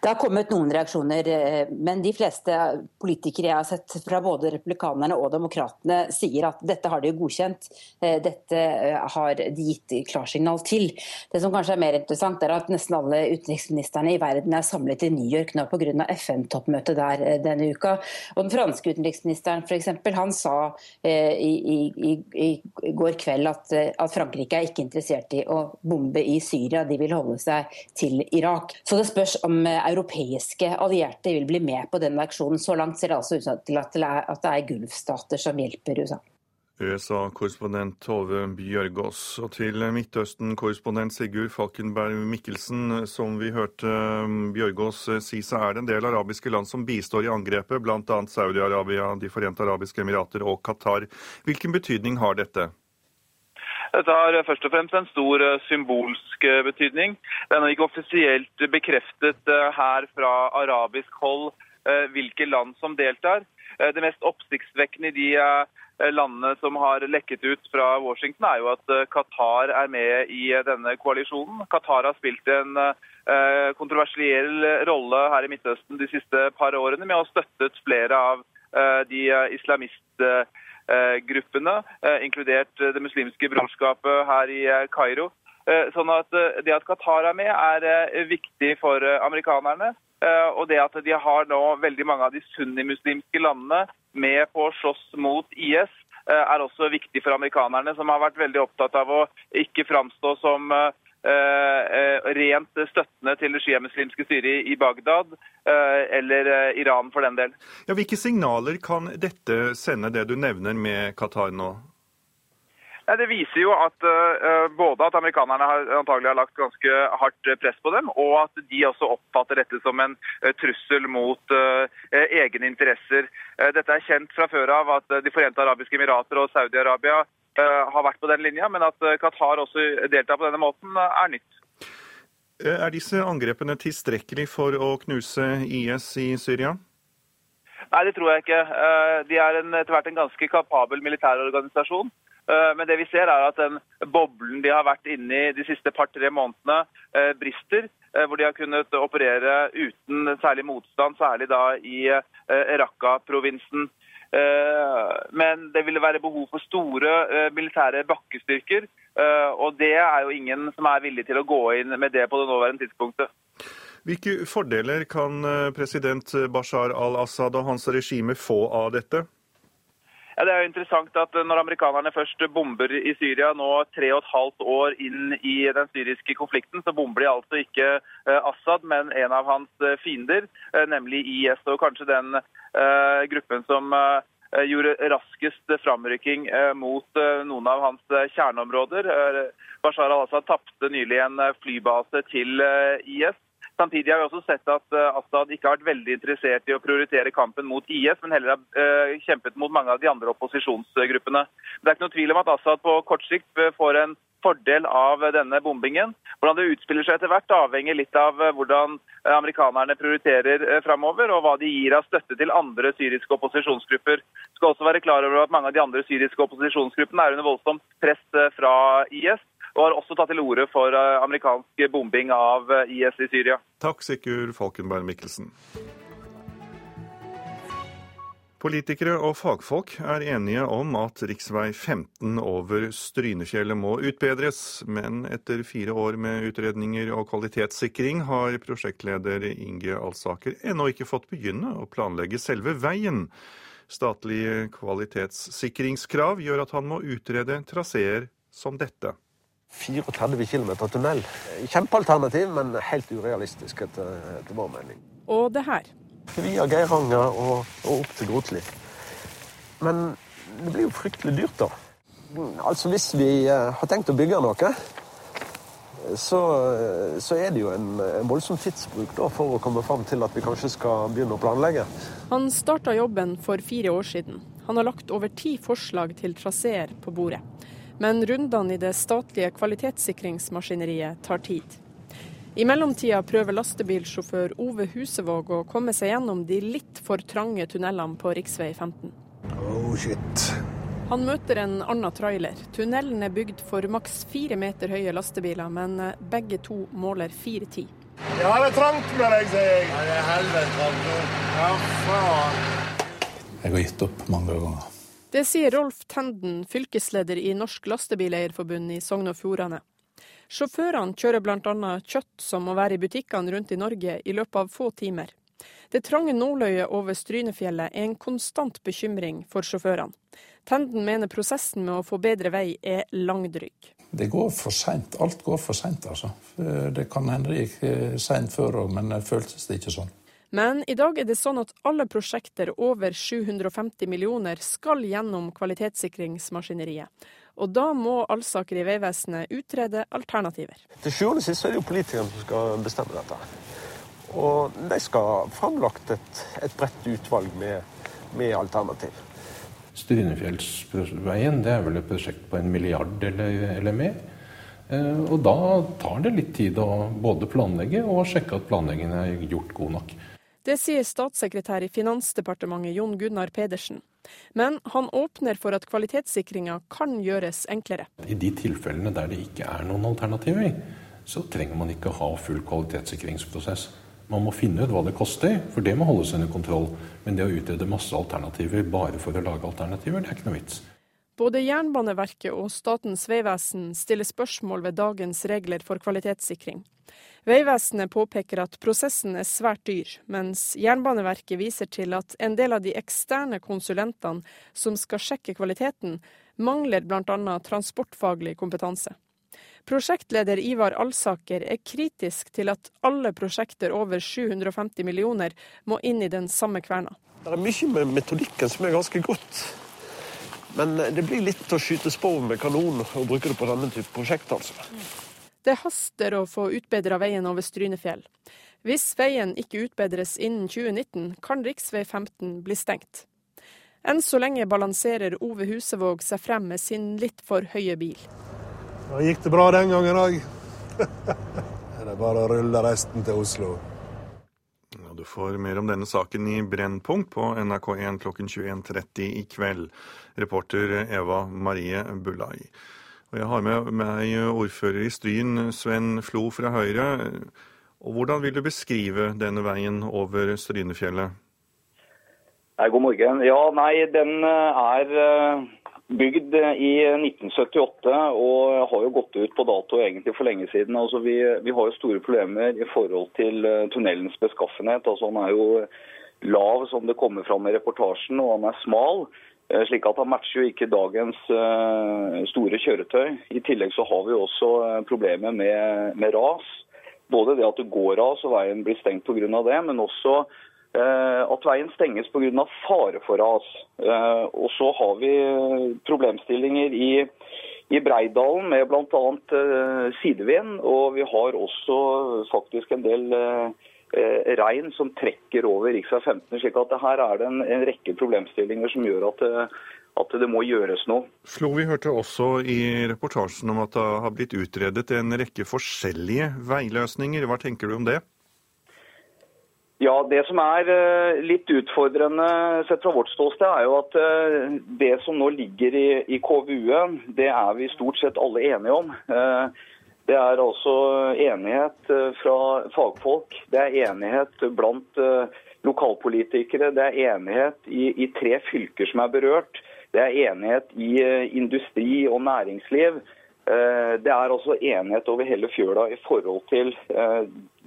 Det har kommet noen reaksjoner, eh, men de fleste politikere jeg har sett fra både republikanerne og demokratene, sier at dette har de godkjent. Eh, dette eh, har de gitt klarsignal til. Det som kanskje er mer interessant, er at nesten alle utenriksministrene i verden er samlet i New York nå pga. FN-toppmøtet der denne uka. Og Den franske utenriksministeren for eksempel, han sa i, i, i går kveld at, at Frankrike er ikke interessert i å bombe i Syria, de vil holde seg til Irak. Så det spørs om europeiske allierte vil bli med på denne aksjonen. Så langt ser det altså ut til at det er gulfstater som hjelper USA. USA-korrespondent Tove Bjørgaas. Og til Midtøsten-korrespondent Sigurd Falkenberg Mikkelsen. Som vi hørte um, Bjørgaas si, så er det en del arabiske land som bistår i angrepet, bl.a. Saudi-Arabia, De forente arabiske emirater og Qatar. Hvilken betydning har dette? Dette har først og fremst en stor eh, symbolsk eh, betydning. Det er ikke offisielt bekreftet eh, her fra arabisk hold hvilke land som deltar. Det mest oppsiktsvekkende i de landene som har lekket ut fra Washington, er jo at Qatar er med i denne koalisjonen. Qatar har spilt en kontroversiell rolle her i Midtøsten de siste par årene med å ha støttet flere av de islamistene gruppene, eh, inkludert Det muslimske brorskapet her i eh, Kairo. Sånn at Det at Qatar er med, er viktig for amerikanerne. Og det at de har nå veldig mange av de sunnimuslimske landene med på å slåss mot IS, er også viktig for amerikanerne, som har vært veldig opptatt av å ikke framstå som Eh, eh, rent støttende til det sjiamuslimske styret i Bagdad, eh, eller Iran for den del. Ja, hvilke signaler kan dette sende, det du nevner med Qatar nå? Det viser jo at både at amerikanerne har, antagelig har lagt ganske hardt press på dem, og at de også oppfatter dette som en trussel mot egne interesser. Dette er kjent fra før av at De forente arabiske emirater og Saudi-Arabia Eh, har vært på den linja, men at eh, Qatar også deltar på denne måten, eh, er nytt. Er disse angrepene tilstrekkelig for å knuse IS i Syria? Nei, det tror jeg ikke. De er en, etter hvert en ganske kapabel militær organisasjon. Men det vi ser er at den boblen de har vært inne i de siste par-tre månedene, brister. Hvor de har kunnet operere uten særlig motstand, særlig da i Raqqa-provinsen. Eh, men det ville være behov for store eh, militære bakkestyrker. Eh, og det er jo ingen som er villig til å gå inn med det på det nåværende tidspunktet. Hvilke fordeler kan president Bashar al-Assad og hans regime få av dette? Ja, det er jo interessant at Når amerikanerne først bomber i Syria nå tre og et halvt år inn i den syriske konflikten, så bomber de altså ikke Assad, men en av hans fiender, nemlig IS. og Kanskje den Eh, gruppen som eh, gjorde raskest framrykking eh, mot noen av hans kjerneområder. Bashar al-Assad tapte nylig en flybase til IS. Samtidig har vi også sett at Assad ikke har vært veldig interessert i å prioritere kampen mot IS, men heller har kjempet mot mange av de andre opposisjonsgruppene. Det er ikke noe tvil om at Assad på kort sikt får en fordel av denne bombingen. Hvordan det utspiller seg etter hvert, avhenger litt av eh, hvordan eh, amerikanerne prioriterer eh, framover, og hva de gir av støtte til andre syriske opposisjonsgrupper. Vi skal også være klar over at mange av de andre syriske opposisjonsgruppene er under voldsomt press fra IS. Og har også tatt til orde for amerikansk bombing av IS i Syria. Takk, Sikur Falkenberg Mikkelsen. Politikere og fagfolk er enige om at rv. 15 over Strynefjellet må utbedres, men etter fire år med utredninger og kvalitetssikring har prosjektleder Inge Alsaker ennå ikke fått begynne å planlegge selve veien. Statlige kvalitetssikringskrav gjør at han må utrede traseer som dette. 34 km tunnel. Kjempealternativ, men helt urealistisk etter, etter vår mening. Og det her via Geiranger og, og opp til Grotli. Men det blir jo fryktelig dyrt, da. Altså Hvis vi uh, har tenkt å bygge noe, så, så er det jo en, en, voldsom tidsbruk da, for å komme fram til at vi kanskje skal begynne å planlegge. Han starta jobben for fire år siden. Han har lagt over ti forslag til traseer på bordet. Men rundene i det statlige kvalitetssikringsmaskineriet tar tid. I mellomtida prøver lastebilsjåfør Ove Husevåg å komme seg gjennom de litt for trange tunnelene på rv. 15. Oh shit. Han møter en annen trailer. Tunnelen er bygd for maks fire meter høye lastebiler, men begge to måler 4,10. Ja, det er trangt med deg, sier jeg. Ja, det er helvete trangt nå. Ja, faen. Jeg har gitt opp mange ganger. Det sier Rolf Tenden, fylkesleder i Norsk Lastebileierforbund i Sogn og Fjordane. Sjåførene kjører bl.a. kjøtt som må være i butikkene rundt i Norge i løpet av få timer. Det trange nåløyet over Strynefjellet er en konstant bekymring for sjåførene. Tenden mener prosessen med å få bedre vei er langdryg. Det går for seint. Alt går for seint, altså. Det kan hende det gikk eh, seint før òg, men føltes det ikke sånn. Men i dag er det sånn at alle prosjekter over 750 millioner skal gjennom kvalitetssikringsmaskineriet. Og da må Alsaker i Vegvesenet utrede alternativer. Til sjuende og sist er det jo politikerne som skal bestemme dette. Og de skal ha framlagt et, et bredt utvalg med, med alternativ. Strynefjellsveien det er vel et prosjekt på en milliard eller, eller mer. Eh, og da tar det litt tid å både planlegge og sjekke at planleggingen er gjort god nok. Det sier statssekretær i Finansdepartementet Jon Gunnar Pedersen. Men han åpner for at kvalitetssikringa kan gjøres enklere. I de tilfellene der det ikke er noen alternativer, så trenger man ikke ha full kvalitetssikringsprosess. Man må finne ut hva det koster, for det må holdes under kontroll. Men det å utrede masse alternativer bare for å lage alternativer, det er ikke noe vits. Både Jernbaneverket og Statens vegvesen stiller spørsmål ved dagens regler for kvalitetssikring. Vegvesenet påpeker at prosessen er svært dyr, mens Jernbaneverket viser til at en del av de eksterne konsulentene som skal sjekke kvaliteten, mangler bl.a. transportfaglig kompetanse. Prosjektleder Ivar Alsaker er kritisk til at alle prosjekter over 750 millioner må inn i den samme kverna. Det er mye med metodikken som er ganske godt. Men det blir litt å skyte spor med kanon og bruke det på denne type prosjekt, altså. Det haster å få utbedra veien over Strynefjell. Hvis veien ikke utbedres innen 2019, kan rv. 15 bli stengt. Enn så lenge balanserer Ove Husevåg seg frem med sin litt for høye bil. Da gikk det bra den gangen òg. det er bare å rulle resten til Oslo. Du får mer om denne saken i Brennpunkt på NRK1 klokken 21.30 i kveld. Reporter Eva Marie Bullai. Og jeg har med meg ordfører i Stryn, Sven Flo fra Høyre. Og hvordan vil du beskrive denne veien over Strynefjellet? God morgen. Ja, nei, den eh, er eh, bygd i 1978 og har jo gått ut på dato egentlig for lenge siden. Altså, vi, vi har jo store problemer i forhold til eh, tunnelens beskaffenhet. Altså, han er jo lav, som det kommer fram i reportasjen, og han er smal. Eh, slik at Han matcher jo ikke dagens eh, store kjøretøy. I tillegg så har vi jo også eh, problemer med, med ras. Både det at det går ras og veien blir stengt pga. det, men også at veien stenges pga. fare for ras. Og så har vi problemstillinger i, i Breidalen med bl.a. sidevind. Og vi har også faktisk en del eh, regn som trekker over rv. 15. slik at Her er det en, en rekke problemstillinger som gjør at, eh, at det må gjøres noe. Flo, vi hørte også i reportasjen om at det har blitt utredet en rekke forskjellige veiløsninger. Hva tenker du om det? Ja, Det som er eh, litt utfordrende sett fra vårt ståsted, er jo at eh, det som nå ligger i, i KVU-en, det er vi stort sett alle enige om. Det er altså enighet eh, fra fagfolk. Det er enighet blant eh, lokalpolitikere, det er enighet i, i tre fylker som er berørt. Det er enighet i eh, industri og næringsliv. Eh, det er altså enighet over hele fjøla i forhold til eh,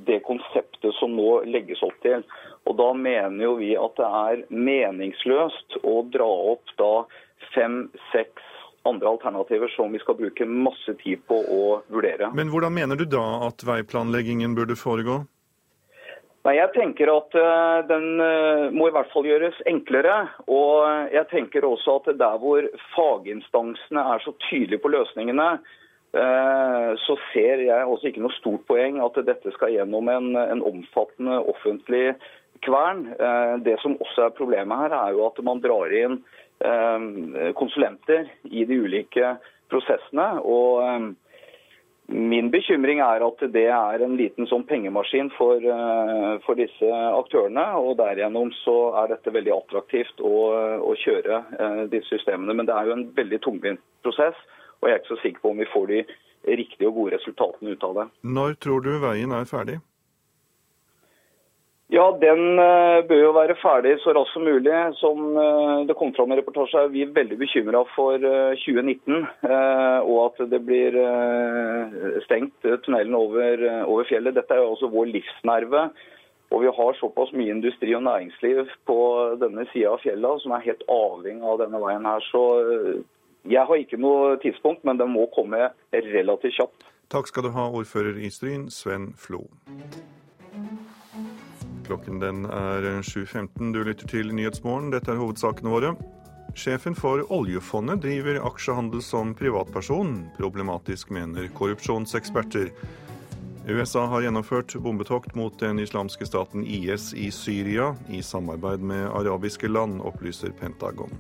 det konseptet som nå legges opp til. Og Da mener jo vi at det er meningsløst å dra opp da fem-seks andre alternativer som vi skal bruke masse tid på å vurdere. Men hvordan mener du da at veiplanleggingen burde foregå? Nei, Jeg tenker at uh, den uh, må i hvert fall gjøres enklere. Og jeg tenker også at der hvor faginstansene er så tydelige på løsningene, uh, så ser jeg også ikke noe stort poeng at dette skal gjennom en, en omfattende offentlig kvern. Det som også er problemet her, er jo at man drar inn konsulenter i de ulike prosessene. og Min bekymring er at det er en liten sånn pengemaskin for, eh, for, disse aktørene. og Derigjennom så er dette veldig attraktivt å, å kjøre eh, disse systemene. Men det er jo en veldig tungvint prosess, og jeg er ikke så sikker på om vi får de riktige og gode resultatene ut av det. Når tror du veien er ferdig? Ja, Den uh, bør jo være ferdig så raskt som mulig. Som uh, det kom fram i reportasjen, er vi veldig bekymra for uh, 2019. og at det blir stengt tunnelen over, over, fjellet. Dette er jo også vår livsnerve. Og vi har såpass mye industri og næringsliv på denne sida av fjella som er helt avhengig av denne veien her. Så jeg har ikke noe tidspunkt, men den må komme relativt kjapt. Takk skal du ha, ordfører i Stryn, Sven Flo. Klokken den er 7.15. Du lytter til Nyhetsmorgen. Dette er hovedsakene våre. Sjefen for oljefondet driver aksjehandel som privatperson. Problematisk, mener korrupsjonseksperter. USA har gjennomført bombetokt mot den islamske staten IS i Syria, i samarbeid med arabiske land, opplyser Pentagon.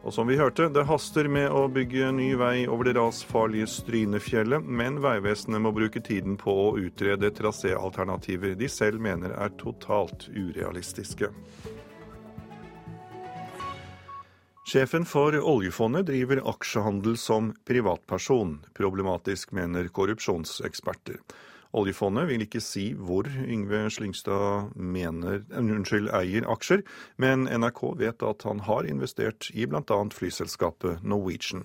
Og som vi hørte, det haster med å bygge ny vei over det rasfarlige Strynefjellet, men Vegvesenet må bruke tiden på å utrede traséalternativer de selv mener er totalt urealistiske. Sjefen for oljefondet driver aksjehandel som privatperson. Problematisk, mener korrupsjonseksperter. Oljefondet vil ikke si hvor Yngve Slyngstad mener, unnskyld, eier aksjer, men NRK vet at han har investert i bl.a. flyselskapet Norwegian.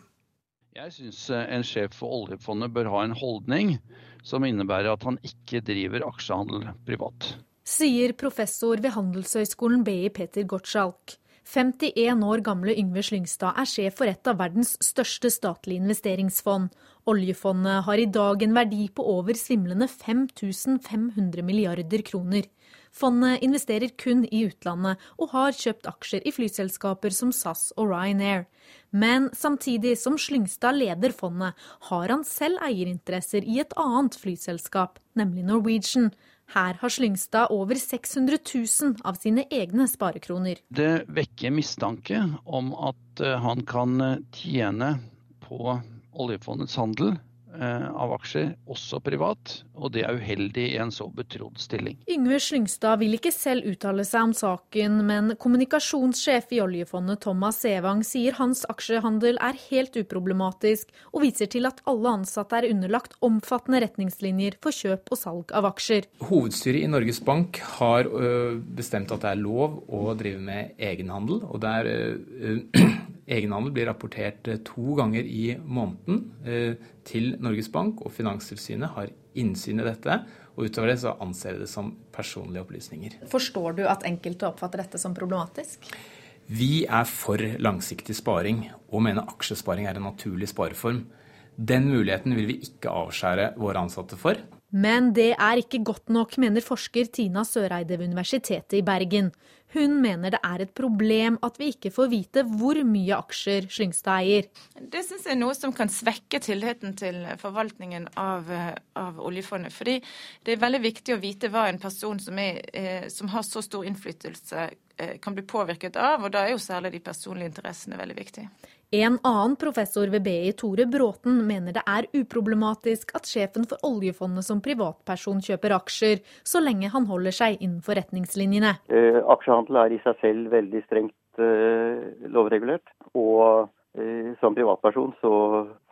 Jeg syns eh, en sjef for oljefondet bør ha en holdning som innebærer at han ikke driver aksjehandel privat. Sier professor ved Handelshøyskolen BI Peter Gottschalk. 51 år gamle Yngve Slyngstad er sjef for et av verdens største statlige investeringsfond. Oljefondet har i dag en verdi på over svimlende 5500 milliarder kroner. Fondet investerer kun i utlandet og har kjøpt aksjer i flyselskaper som SAS og Ryanair. Men samtidig som Slyngstad leder fondet, har han selv eierinteresser i et annet flyselskap, nemlig Norwegian. Her har Slyngstad over 600 000 av sine egne sparekroner. Det vekker mistanke om at eh, han kan eh, tjene på oljefondets handel Eh, av aksjer, også privat, og det er uheldig i en så betrodd stilling. Yngve Slyngstad vil ikke selv uttale seg om saken, men kommunikasjonssjef i oljefondet Thomas Sevang sier hans aksjehandel er helt uproblematisk, og viser til at alle ansatte er underlagt omfattende retningslinjer for kjøp og salg av aksjer. Hovedstyret i Norges Bank har bestemt at det er lov å drive med egenhandel, og det er Egenhandel blir rapportert eh, to ganger i måneden eh, til Norges Bank, og Finanstilsynet har innsyn i dette. Og utover det så anser jeg det som personlige opplysninger. Forstår du at enkelte oppfatter dette som problematisk? Vi er for langsiktig sparing, og mener aksjesparing er en naturlig spareform. Den muligheten vil vi ikke avskjære våre ansatte for. Men det er ikke godt nok, mener forsker Tina Søreide ved Universitetet i Bergen. Hun mener det er et problem at vi ikke får vite hvor mye aksjer Slyngstad eier. Det syns jeg er noe som kan svekke tilliten til forvaltningen av, av, oljefondet. Fordi det er veldig viktig å vite hva en person som, er, eh, som har så stor innflytelse eh, kan bli påvirket av, og da er jo særlig de personlige interessene veldig viktige. En annen professor ved BI, Tore Bråten, mener det er uproblematisk at sjefen for oljefondet som privatperson kjøper aksjer, så lenge han holder seg innenfor retningslinjene. Eh, aksjehandel er i seg selv veldig strengt eh, lovregulert. Og som privatperson så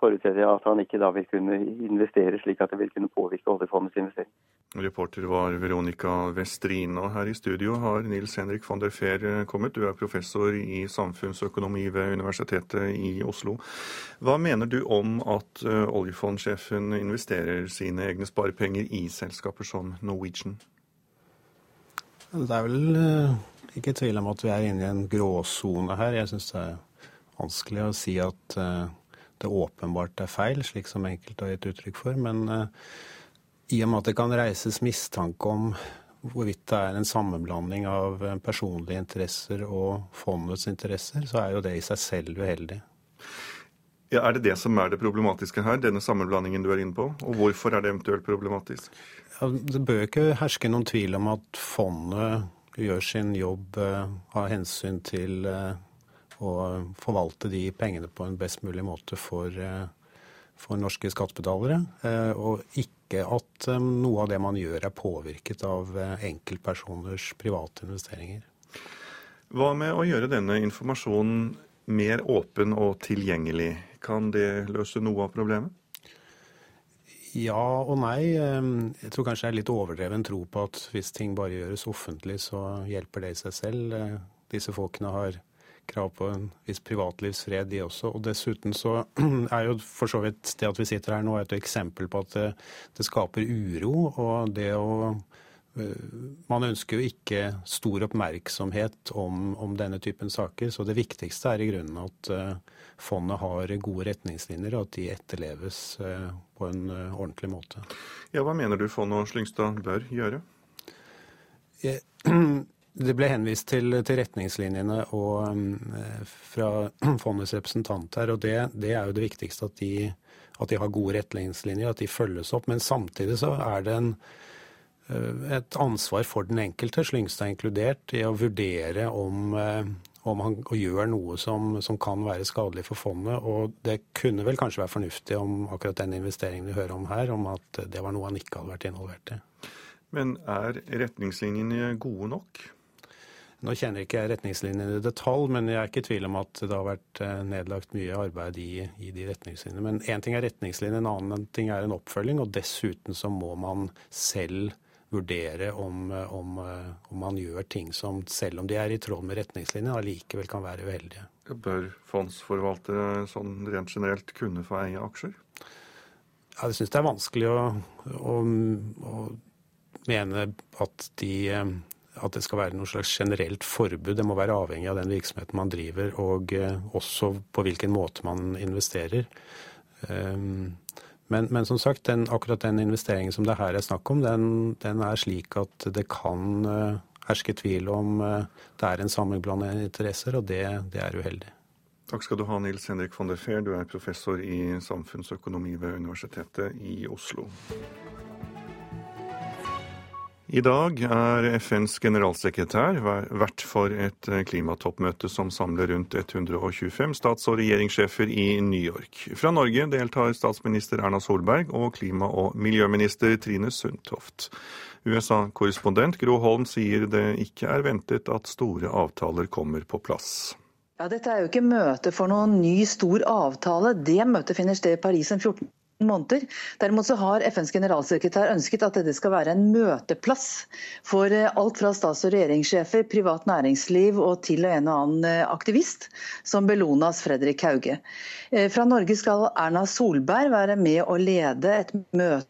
forutsetter jeg at han ikke da vil kunne investere slik at det vil kunne påvirke oljefondets investering. Reporter var Veronica Westrin, og her i studio har Nils Henrik von der Fehr eh, kommet. Du er professor i samfunnsøkonomi ved Universitetet i Oslo. Hva mener du om at eh, oljefondsjefen investerer sine egne sparepenger i selskaper som Norwegian? Det er vel ikke tvil om at vi er inne i en gråsone her. Jeg synes det er vanskelig å si at uh, det åpenbart er feil, slik som enkelte har gitt uttrykk for. Men uh, i og med at det kan reises mistanke om hvorvidt det er en sammenblanding av eh, personlige interesser og fondets interesser, så er jo det i seg selv uheldig. Ja, Er det det som er det problematiske her, denne sammenblandingen du er inne på? Og hvorfor er det eventuelt problematisk? Ja, det bør ikke herske noen tvil om at fondet gjør sin jobb av hensyn til å forvalte de pengene på en best mulig måte for, eh, for norske skattebetalere. Eh, og ikke at eh, noe av det man gjør er påvirket av enkeltpersoners private investeringer. Hva med å gjøre denne informasjonen mer åpen og tilgjengelig? Kan det løse noe av problemet? Ja og nei. Jeg tror kanskje det er litt overdreven tro på at hvis ting bare gjøres offentlig, så hjelper det i seg selv. Disse folkene har krav på en viss privatlivsfred, de også. Og dessuten så er jo for så vidt det at vi sitter her nå, et eksempel på at det, det skaper uro. Og det å eh, man ønsker jo ikke stor oppmerksomhet om, om, denne typen saker, så det viktigste er i grunnen at uh, fondet har gode retningslinjer, og at de etterleves uh, på en ordentlig måte. Ja, Hva mener du fondet og Slyngstad bør gjøre? Jeg, Det ble henvist til, til retningslinjene og, um, fra fondets representant her, og det, det, er jo det viktigste at de, at de, har gode retningslinjer, at de følges opp. Men samtidig så er det en, uh, et ansvar for den enkelte, Slyngstad inkludert, i å vurdere om, uh, om han gjør noe som, som, kan være skadelig for fondet. Og det kunne vel kanskje være fornuftig om akkurat den investeringen vi hører om her, om at det var noe han ikke hadde vært involvert i. Men er retningslinjene gode nok? Nå kjenner ikke jeg retningslinjene i detalj, men jeg er ikke i tvil om at det har vært eh, nedlagt mye arbeid i, i de retningslinjene. Men én ting er retningslinjer, en annen ting er en oppfølging. Og dessuten så må man selv vurdere om, eh, om, eh, om man gjør ting som, selv om de er i tråd med retningslinjene, allikevel kan være uheldige. Bør fondsforvaltere sånn rent generelt kunne få eie aksjer? Ja, jeg syns det er vanskelig å, å, å mene at de at det skal være noe slags generelt forbud. Det må være avhengig av den virksomheten man driver, og eh, også på hvilken måte man investerer. Um, men, men, som sagt, den, akkurat den investeringen som det her er snakk om, den, den er slik at det kan uh, herske tvil om uh, det er en sammenblanding interesser, og det, det, er uheldig. Takk skal du ha, Nils Henrik von der Fehr. Du er professor i samfunnsøkonomi ved Universitetet i Oslo. I dag er FNs generalsekretær vert for et eh, klimatoppmøte som samler rundt 125 stats- og regjeringssjefer i New York. Fra Norge deltar statsminister Erna Solberg og klima- og miljøminister Trine Sundtoft. USA-korrespondent Gro Holm sier det ikke er ventet at store avtaler kommer på plass. Ja, Dette er jo ikke møte for noen ny stor avtale. Det møtet finner sted i Paris den 14 måneder. Derimot så har FNs generalsekretær ønsket at dette skal være en møteplass for eh, alt fra stats- og regjeringssjefer, privat næringsliv og til en og annen eh, aktivist, som Bellonas Fredrik Hauge. Eh, fra Norge skal Erna Solberg være med å lede et møte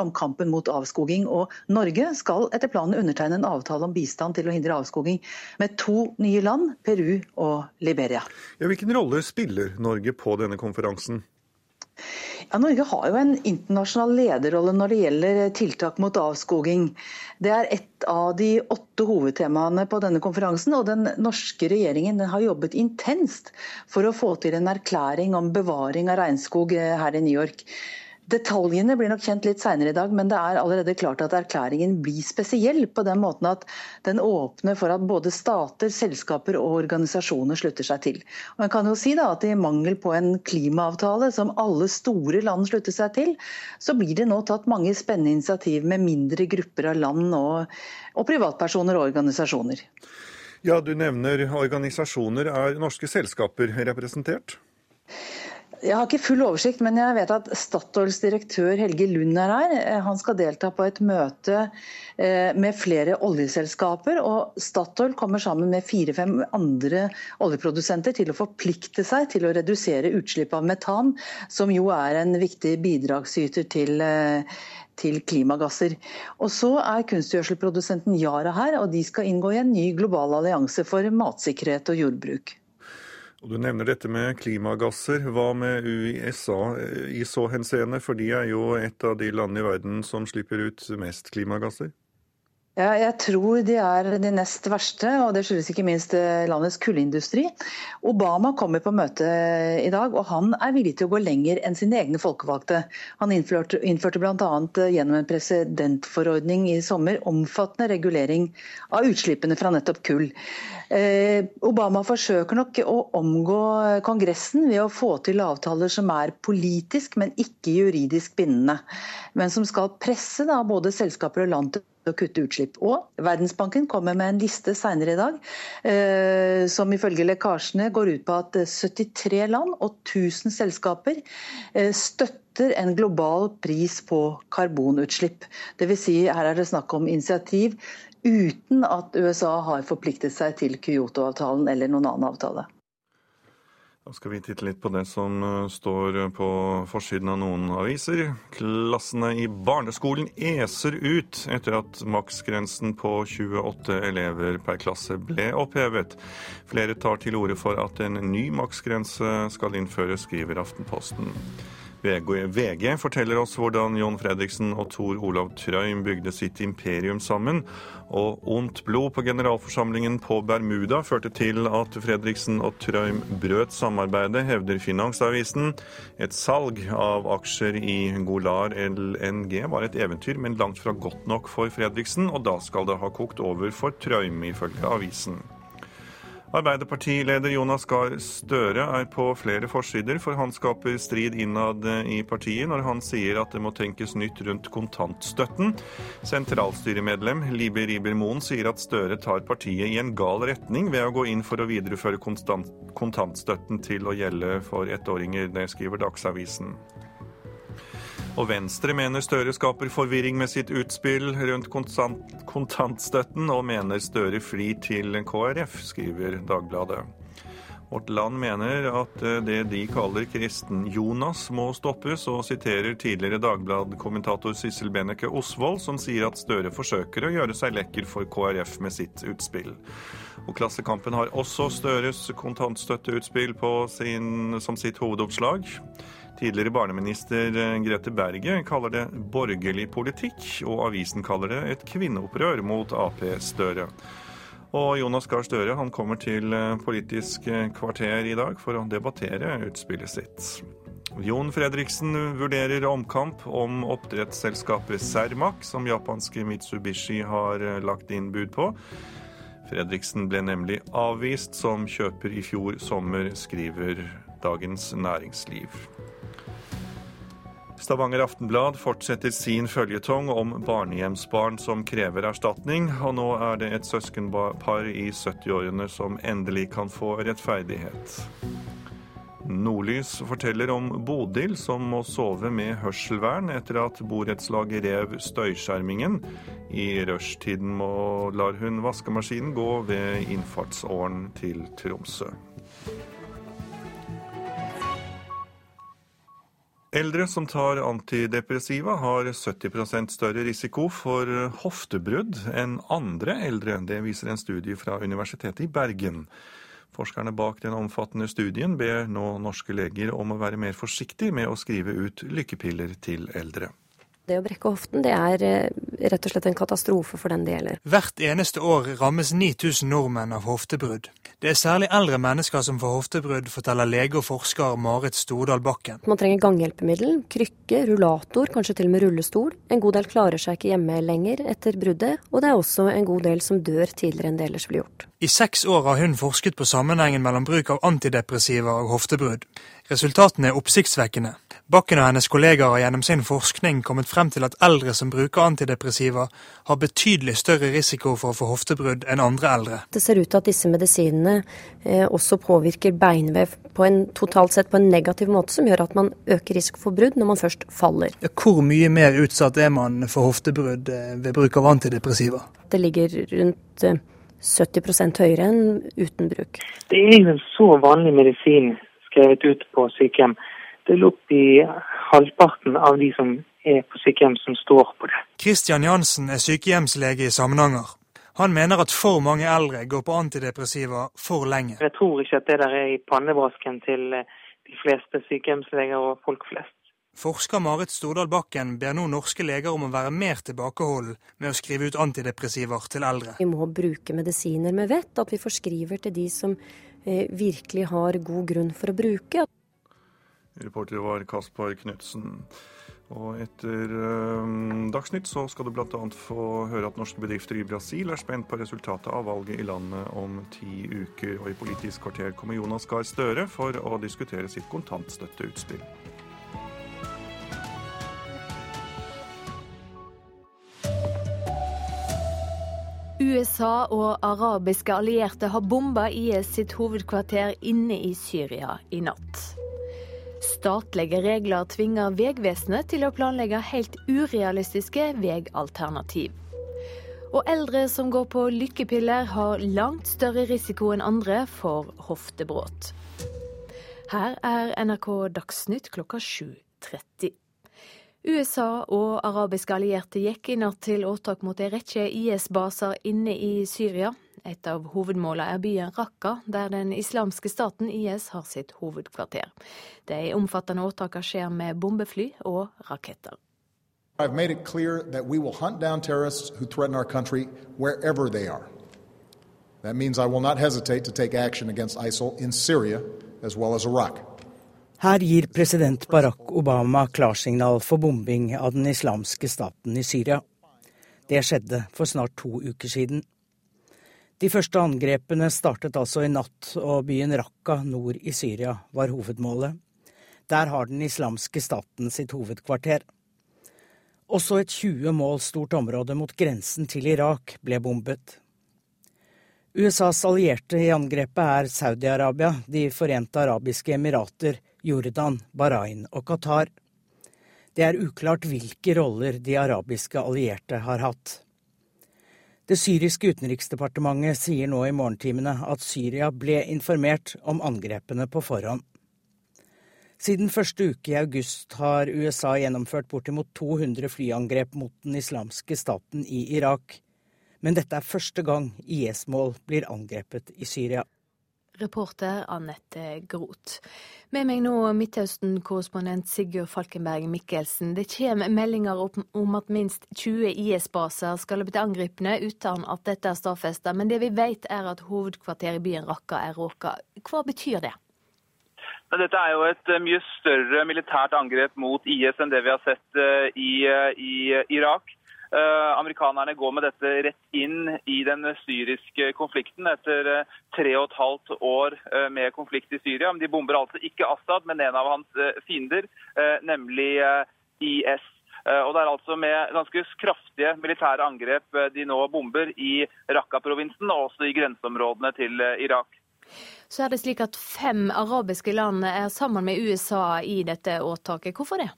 om kampen mot avskoging. Og Norge skal etter planen undertegne en avtale om bistand til å hindre avskoging med to nye land, Peru og Liberia. Ja, hvilken rolle spiller Norge på denne konferansen? Ja, Norge har jo en internasjonal lederrolle når det gjelder tiltak mot avskoging. Det er ett av de åtte hovedtemaene på denne konferansen. og Den norske regjeringen har jobbet intenst for å få til en erklæring om bevaring av regnskog her i New York. Detaljene blir nok kjent litt senere i dag, men det er allerede klart at erklæringen blir spesiell på den måten at den åpner for at både stater, selskaper og organisasjoner slutter seg til. Og man kan jo si da at I mangel på en klimaavtale som alle store land slutter seg til, så blir det nå tatt mange spennende initiativ med mindre grupper av land og, og privatpersoner og organisasjoner. Ja, Du nevner organisasjoner. Er norske selskaper representert? Jeg har ikke full oversikt, men jeg vet at Statoils direktør Helge Lund er her. Han skal delta på et møte eh, med flere oljeselskaper. og Statoil kommer sammen med fire-fem andre oljeprodusenter til å forplikte seg til å redusere utslipp av metan, som jo er en viktig bidragsyter til eh, til klimagasser. Og Så er kunstgjødselprodusenten Yara her, og de skal inngå i en ny global allianse for matsikkerhet og jordbruk. Og Du nevner dette med klimagasser. Hva med USA i så henseende, for de er jo et av de landene i verden som slipper ut mest klimagasser? Ja, jeg tror de er de nest verste, og det skyldes ikke minst eh, landets kullindustri. Obama kommer på møte i dag, og han er villig til å gå lenger enn sine egne folkevalgte. Han innførte, innførte bl.a. Eh, gjennom en presidentforordning i sommer omfattende regulering av utslippene fra nettopp kull. Eh, Obama forsøker nok å omgå Kongressen ved å få til avtaler som er politisk, men ikke juridisk bindende. Men som skal presse da, både selskaper og land til å kutte utslipp. Og Verdensbanken kommer med en liste senere i dag eh, som ifølge lekkasjene går ut på at 73 land og 1000 selskaper eh, støtter en global pris på karbonutslipp. Dvs. Si, her er det snakk om initiativ uten at USA har forpliktet seg til Kyoto-avtalen eller noen annen avtale. Da skal vi titte litt på det som eh, står på forsiden av noen aviser. Klassene i barneskolen eser ut etter at maksgrensen på 28 elever per klasse ble opphevet. Flere tar til orde for at en ny maksgrense skal innføres, skriver Aftenposten. VG forteller oss hvordan Jon Fredriksen og Tor Olav Trøim bygde sitt imperium sammen, og ondt blod på generalforsamlingen på Bermuda førte til at Fredriksen og Trøim brøt samarbeidet, hevder Finansavisen. Et salg av aksjer i Golar LNG var et eventyr, men langt fra godt nok for Fredriksen, og da skal det ha kokt over for Trøim, ifølge avisen. Arbeiderpartileder Jonas Gahr Støre er på flere forsider, for han skaper strid innad i partiet når han sier at det må tenkes nytt rundt kontantstøtten. Sentralstyremedlem Libe Riiber-Moen sier at Støre tar partiet i en gal retning ved å gå inn for å videreføre kontantstøtten til å gjelde for ettåringer. Det skriver Dagsavisen. Og Venstre mener Støre skaper forvirring med sitt utspill rundt kontantstøtten, og mener Støre frir til KrF, skriver Dagbladet. Vårt Land mener at eh, det de kaller kristen-Jonas må stoppes, og siterer tidligere Dagblad-kommentator Sissel Benneke Osvold, som sier at Støre forsøker å gjøre seg lekker for KrF med sitt utspill. Og Klassekampen har også Støres kontantstøtteutspill sin, som sitt hovedoppslag. Tidligere barneminister eh, Grete Berget kaller det borgerlig politikk, og avisen kaller det et kvinneopprør mot Ap-Støre. Og Jonas Gahr Støre han kommer til eh, Politisk eh, kvarter i dag for å debattere utspillet sitt. Jon Fredriksen vurderer omkamp om oppdrettsselskapet Cermaq, som japanske Mitsubishi har lagt inn bud på. Fredriksen ble nemlig avvist som kjøper i fjor sommer, skriver Dagens Næringsliv. Stavanger Aftenblad fortsetter sin føljetong om barnehjemsbarn som krever erstatning, og nå er det et søskenpar i 70-årene som endelig kan få rettferdighet. Nordlys forteller om Bodil som må sove med hørselvern etter at borettslaget rev støyskjermingen. I rushtiden må lar hun vaskemaskinen gå ved innfartsåren til Tromsø. Eldre som tar antidepressiva har 70 større risiko for hoftebrudd enn andre eldre. Det viser en studie fra Universitetet i Bergen. Forskerne bak den omfattende studien ber nå norske leger om å være mer forsiktig med å skrive ut lykkepiller til eldre. Det å brekke hoften det er eh, rett og slett en katastrofe for den det gjelder. Hvert eneste år rammes 9000 nordmenn av hoftebrudd. Det er særlig eldre mennesker som får hoftebrudd, forteller lege og forsker Marit Stordal Bakken. Man trenger ganghjelpemiddel, krykke, rullator, kanskje til og med rullestol. En god del klarer seg ikke hjemme lenger etter bruddet, og det er også en god del som dør tidligere enn det ellers blir gjort. I seks år har hun forsket på sammenhengen mellom bruk av antidepressiva og hoftebrudd. Resultatene er oppsiktsvekkende. Bakken og hennes kollegaer har gjennom sin forskning kommet frem til at eldre som bruker antidepressiva, har betydelig større risiko for å få hoftebrudd enn andre eldre. Det ser ut til at disse medisinene eh, også påvirker beinvev på en, totalt sett på en negativ måte, som gjør at man øker risiko for brudd når man først faller. Hvor mye mer utsatt er man for hoftebrudd eh, ved bruk av antidepressiva? Det ligger rundt eh, 70% høyere enn uten bruk. Det er en så vanlig medisin skrevet ut på sykehjem det er opp i halvparten av de som er på sykehjem som står på det. Kristian Jansen er sykehjemslege i Samnanger. Han mener at for mange eldre går på antidepressiva for lenge. Jeg tror ikke at det der er i pannebrasken til eh, de fleste sykehjemsleger og folk flest. Forsker Marit Stordal Bakken ber nå norske leger om å være mer tilbakeholden med å skrive ut antidepressiver til eldre. Vi må bruke medisiner med vett, at vi forskriver til de som eh, virkelig har god grunn for å bruke. Reporter var Kaspar Knutsen. Og etter um, Dagsnytt så skal du bl.a. få høre at norske bedrifter i Brasil er spent på resultatet av valget i landet om ti uker. Og i Politisk kvarter kommer Jonas Gahr Støre for å diskutere sitt kontantstøtteutspill. USA og arabiske allierte har bomba IS sitt hovedkvarter inne i Syria i natt. Statlige regler tvinger Vegvesenet til å planlegge helt urealistiske veialternativ. Og eldre som går på lykkepiller, har langt større risiko enn andre for hoftebrudd. Her er NRK Dagsnytt klokka 7.30. USA og arabiske allierte gikk i natt til åtak mot en rekke IS-baser inne i Syria. Et av hovedmålene er byen Raqqa, der den islamske staten IS har sitt hovedkvarter. De omfattende åtakene skjer med bombefly og raketter. I've made it clear that we will hunt down terrorists who threaten our country wherever they are. That means I will not hesitate to take action against ISIL in Syria as well as Iraq. Her gir president Barack Obama klarsignal for bombing av den islamske staten i Syria. Det skjedde for snart to uker siden. De første angrepene startet altså i natt, og byen Raqqa nord i Syria var hovedmålet. Der har den islamske staten sitt hovedkvarter. Også et 20 mål stort område mot grensen til Irak ble bombet. USAs allierte i angrepet er Saudi-Arabia, De forente arabiske emirater, Jordan, Bahrain og Qatar. Det er uklart hvilke roller de arabiske allierte har hatt. Det syriske utenriksdepartementet sier nå i morgentimene at Syria ble informert om angrepene på forhånd. Siden første uke i august har USA gjennomført bortimot 200 flyangrep mot den islamske staten i Irak. Men dette er første gang IS-mål blir angrepet i Syria. Reporter Anette Groth. Med meg nå Midtøsten-korrespondent Sigurd Falkenberg Mikkelsen. Det kommer meldinger om at minst 20 IS-baser skal ha blitt angrepne, uten at dette er stadfestet. Men det vi vet er at hovedkvarteret i byen Raqqa er råka. Hva betyr det? Dette er jo et mye større militært angrep mot IS enn det vi har sett eh, i, eh, i Irak. Uh, amerikanerne går med dette rett inn i den syriske konflikten etter uh, tre og et halvt år uh, med konflikt i Syria. Men de bomber altså ikke Assad, men en av hans fiender, nemlig IS. Og Det er altså med ganske kraftige militære angrep de nå bomber i Raqqa-provinsen, og også i grenseområdene til Irak. Så er det slik at fem arabiske land er sammen med USA i dette åtaket. Hvorfor det?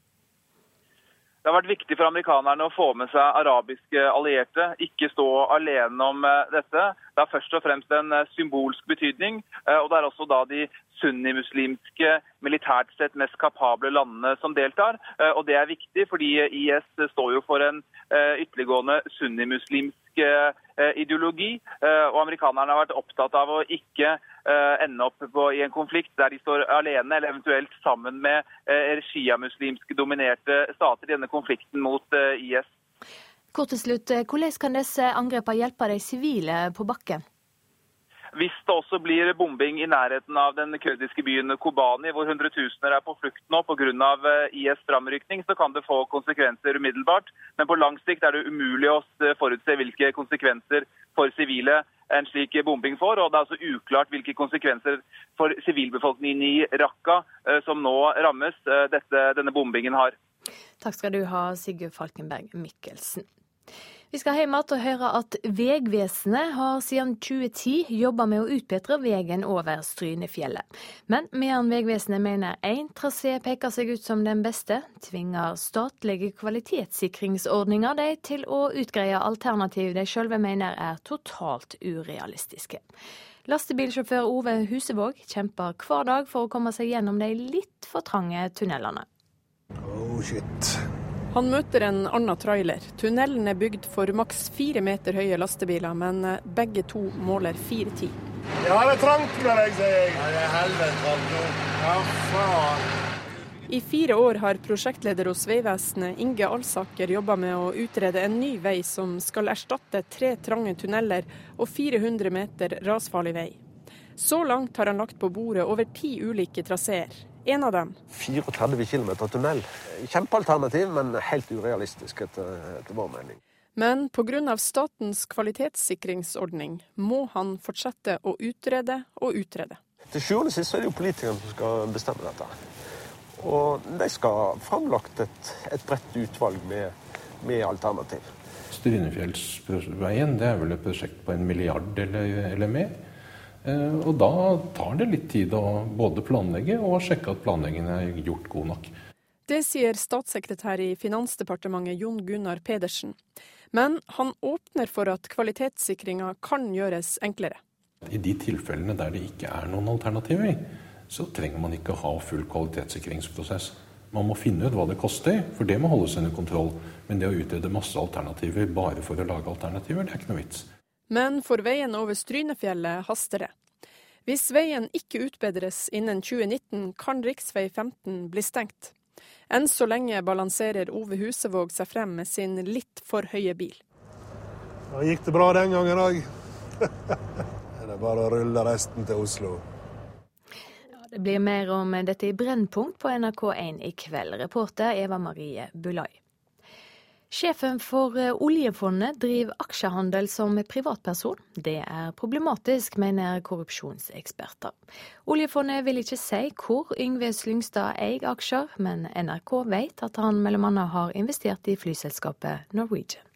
Det har vært viktig for amerikanerne å få med seg arabiske allierte, ikke stå alene om eh, dette. Det har først og fremst en eh, symbolsk betydning. Eh, og det er også da de sunnimuslimske, militært sett mest kapable landene som deltar. Og det er viktig, fordi IS står jo for en ytterliggående sunnimuslimsk ideologi. Og amerikanerne har vært opptatt av å ikke ende opp på, i en konflikt der de står alene eller eventuelt sammen med eh, sjiamuslimsk dominerte stater i denne konflikten mot eh, IS. Kort til slutt, Hvordan kan disse angrepene hjelpe de sivile på bakken? Hvis det også blir bombing i nærheten av den kurdiske byen Kobani, hvor hundretusener er på flukt nå pga. IS framrykning, så kan det få konsekvenser umiddelbart. Men på lang sikt er det umulig å forutse hvilke konsekvenser for sivile en slik bombing får. og Det er altså uklart hvilke konsekvenser for sivilbefolkningen i Raqqa som nå rammes, dette, denne bombingen har. Takk skal du ha, Sigurd Falkenberg Mikkelsen. Vi skal hjem igjen og høre at Vegvesenet har siden 2010 jobba med å utbedre veien over Strynefjellet. Men medan Vegvesenet mener én trasé peker seg ut som den beste, tvinger statlige kvalitetssikringsordninger de til å utgreie alternativ de sjølve mener er totalt urealistiske. Lastebilsjåfør Ove Husevåg kjemper hver dag for å komme seg gjennom de litt for trange tunnelene. Oh shit. Han møter en annen trailer. Tunnelen er bygd for maks fire meter høye lastebiler, men eh, begge to måler 4,10. Ja, det er trangt med deg, sier jeg. Ja, det er helvete trangt nå. Ja, faen. I fire år har prosjektleder hos Vegvesenet, Inge Alsaker, jobba med å utrede en ny vei som skal erstatte tre trange tunneler og 400 meter rasfarlig vei. Så langt har han lagt på bordet over ti ulike traseer. En av dem 34 km tunnel. Kjempealternativ, men helt urealistisk etter, etter vår mening. Men pga. statens kvalitetssikringsordning må han fortsette å utrede og utrede. Til sjuende og sist er det jo politikerne som skal bestemme dette. Og de skal ha framlagt et, et bredt utvalg med, med alternativ. Strynefjellsveien det er vel et prosjekt på en milliard eller, eller mer. Eh, og da tar det litt tid å både planlegge og sjekke at planleggingen er gjort god nok. Det sier statssekretær i Finansdepartementet Jon Gunnar Pedersen. Men han åpner for at kvalitetssikringa kan gjøres enklere. I de tilfellene der det ikke er noen alternativer, så trenger man ikke ha full kvalitetssikringsprosess. Man må finne ut hva det koster, for det må holdes under kontroll. Men det å utrede masse alternativer bare for å lage alternativer, det er ikke noe vits. Men for veien over Strynefjellet haster det. Hvis veien ikke utbedres innen 2019, kan rv. 15 bli stengt. Enn så lenge balanserer Ove Husevåg seg frem med sin litt for høye bil. Da gikk det bra den gangen òg. det er bare å rulle resten til Oslo. Ja, det blir mer om dette i Brennpunkt på NRK1 i kveld. Reporter Eva Marie Bulai. Sjefen for eh, oljefondet driver aksjehandel som privatperson. Det er problematisk, mener korrupsjonseksperter. Oljefondet vil ikke si hvor Yngve Slyngstad eier aksjer, men NRK vet at han bl.a. har investert i flyselskapet Norwegian.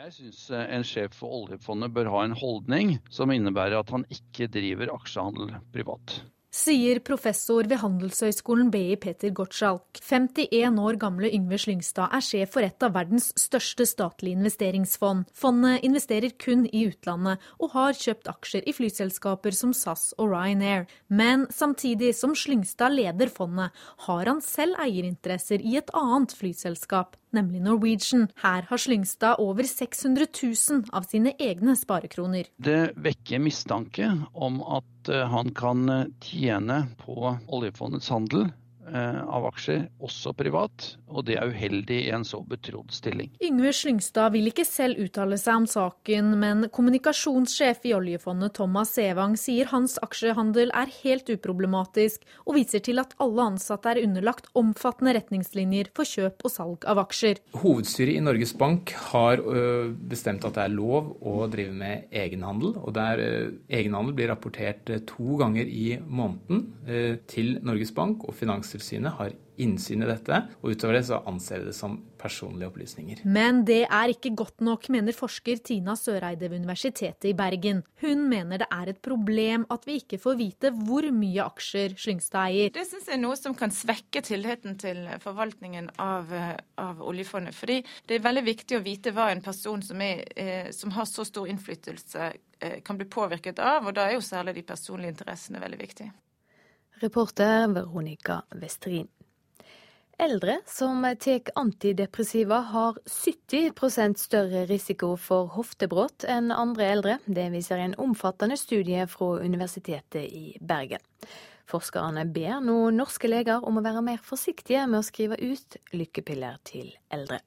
Jeg syns eh, en sjef for oljefondet bør ha en holdning som innebærer at han ikke driver aksjehandel privat sier professor ved Handelshøyskolen BI Peter Gottschalk. 51 år gamle Yngve Slyngstad er sjef for et av verdens største statlige investeringsfond. Fondet investerer kun i utlandet, og har kjøpt aksjer i flyselskaper som SAS og Ryanair. Men samtidig som Slyngstad leder fondet, har han selv eierinteresser i et annet flyselskap, nemlig Norwegian. Her har Slyngstad over 600 000 av sine egne sparekroner. Det vekker mistanke om at eh, han kan eh, tjene på oljefondets handel av aksjer, også privat, og det er uheldig i en så betrodd stilling. Yngve Slyngstad vil ikke selv uttale seg om saken, men kommunikasjonssjef i oljefondet Thomas Sevang sier hans aksjehandel er helt uproblematisk, og viser til at alle ansatte er underlagt omfattende retningslinjer for kjøp og salg av aksjer. Hovedstyret i Norges Bank har bestemt at det er lov å drive med egenhandel, og der egenhandel blir rapportert to ganger i måneden til Norges Bank og Finanstilsynet Finanstilsynet har innsyn i dette, og utover det så anser vi det som personlige opplysninger. Men det er ikke godt nok, mener forsker Tina Søreide ved Universitetet i Bergen. Hun mener det er et problem at vi ikke får vite hvor mye aksjer Slyngstad eier. Det syns jeg er noe som kan svekke tilliten til forvaltningen av, av, oljefondet. Fordi det er veldig viktig å vite hva en person som, er, eh, som har så stor innflytelse eh, kan bli påvirket av, og da er jo særlig de personlige interessene veldig viktige. Reporter Veronica Westrin. Eldre som tar antidepressiva har 70% større risiko for hoftebrudd enn andre eldre. Det viser en omfattende studie fra Universitetet i Bergen. Forskerne ber nå norske leger om å være mer forsiktige med å skrive ut lykkepiller til eldre.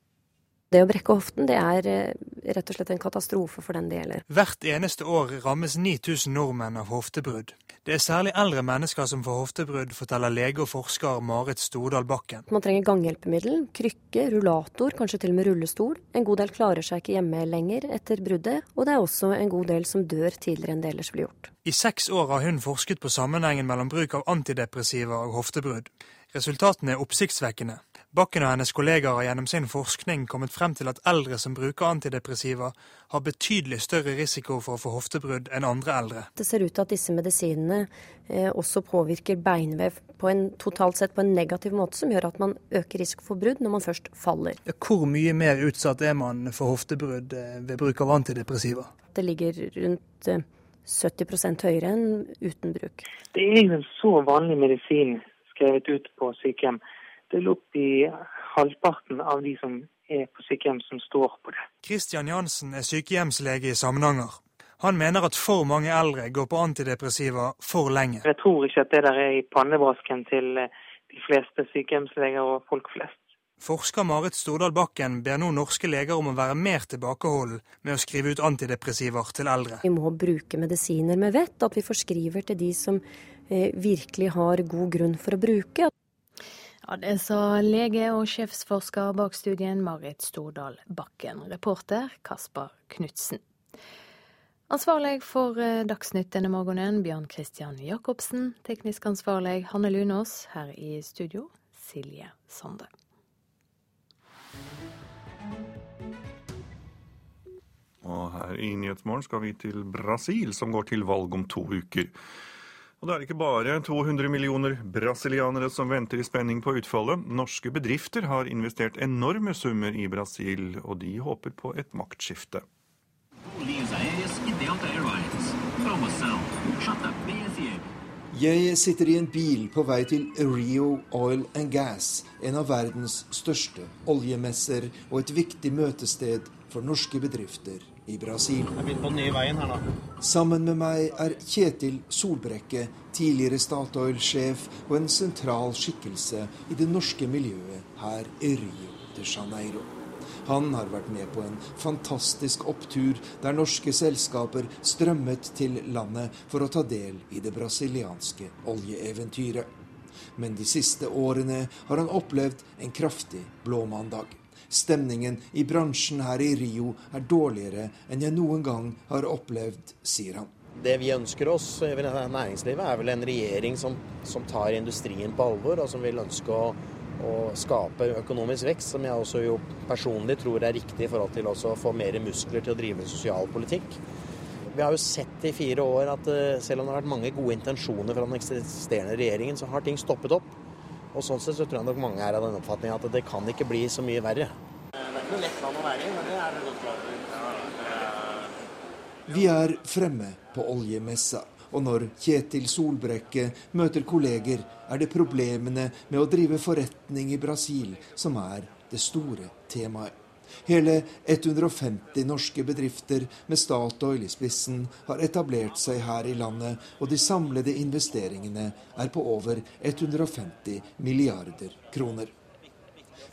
Det å brekke hoften det er eh, rett og slett en katastrofe for den det gjelder. Hvert eneste år rammes 9000 nordmenn av hoftebrudd. Det er særlig eldre mennesker som får hoftebrudd, forteller lege og forsker Marit Stordal Bakken. Man trenger ganghjelpemiddel, krykke, rullator, kanskje til og med rullestol. En god del klarer seg ikke hjemme lenger etter bruddet, og det er også en god del som dør tidligere enn det ellers blir gjort. I seks år har hun forsket på sammenhengen mellom bruk av antidepressiva og hoftebrudd. Resultatene er oppsiktsvekkende. Bakken og hennes kollegaer har gjennom sin forskning kommet frem til at eldre som bruker antidepressiva, har betydelig større risiko for å få hoftebrudd enn andre eldre. Det ser ut til at disse medisinene eh, også påvirker beinvev på en, totalt sett på en negativ måte, som gjør at man øker risiko for brudd når man først faller. Hvor mye mer utsatt er man for hoftebrudd eh, ved bruk av antidepressiva? Det ligger rundt eh, 70% høyere enn uten bruk. Det er jo en så vanlig medisin skrevet ut på sykehjem. Det er opp i halvparten av de som er på sykehjem som står på det. Kristian Jansen er sykehjemslege i Samnanger. Han mener at for mange eldre går på antidepressiva for lenge. Jeg tror ikke at det der er i pannebrasken til eh, de fleste sykehjemsleger og folk flest. Forsker Marit Stordal Bakken ber nå norske leger om å være mer tilbakeholden med å skrive ut antidepressiver til eldre. Vi må bruke medisiner med vett, at vi forskriver til de som eh, virkelig har god grunn for å bruke. Ja, Det sa lege og sjefsforsker bak studien Marit Stordal Bakken. Reporter Kasper Knutsen. Ansvarlig for eh, Dagsnytt denne morgenen, Bjørn Christian Jacobsen. Teknisk ansvarlig, Hanne Lunås. Her i studio, Silje Sande. Og her i Nyhetsmorgen skal vi til Brasil, som går til valg om to uker. Og det er ikke bare 200 millioner brasilianere som venter i spenning på utfallet. Norske bedrifter har investert enorme summer i Brasil, og de håper på et maktskifte. Jeg sitter i en bil på vei til Rio Oil and Gas, en av verdens største oljemesser og et viktig møtested for norske bedrifter i Brasil. Sammen med meg er Kjetil Solbrekke, tidligere Statoil-sjef og en sentral skikkelse i det norske miljøet her i Rio de Janeiro. Han har vært med på en fantastisk opptur der norske selskaper strømmet til landet for å ta del i det brasilianske oljeeventyret. Men de siste årene har han opplevd en kraftig blåmandag. Stemningen i bransjen her i Rio er dårligere enn jeg noen gang har opplevd, sier han. Det vi ønsker oss i næringslivet, er vel en regjering som, som tar industrien på alvor, og som vil ønske å, å, skape økonomisk vekst, som jeg også jo personlig tror er riktig i forhold til å få mer muskler til å drive sosial politikk. Vi har jo sett i fire år at selv om det har vært mange gode intensjoner fra den eksisterende regjeringen, så har ting stoppet opp. Og sånn sett så tror jeg nok mange er av den oppfatning at det kan ikke bli så mye verre. Det er ikke noe lett land å være i, men det er det godt klart Vi er fremme på oljemessa, og når Kjetil Solbrekke møter kolleger, er det problemene med å drive forretning i Brasil som er det store temaet. Hele 150 norske bedrifter med Statoil i spissen har etablert seg her i landet, og de samlede investeringene er på over 150 milliarder kroner.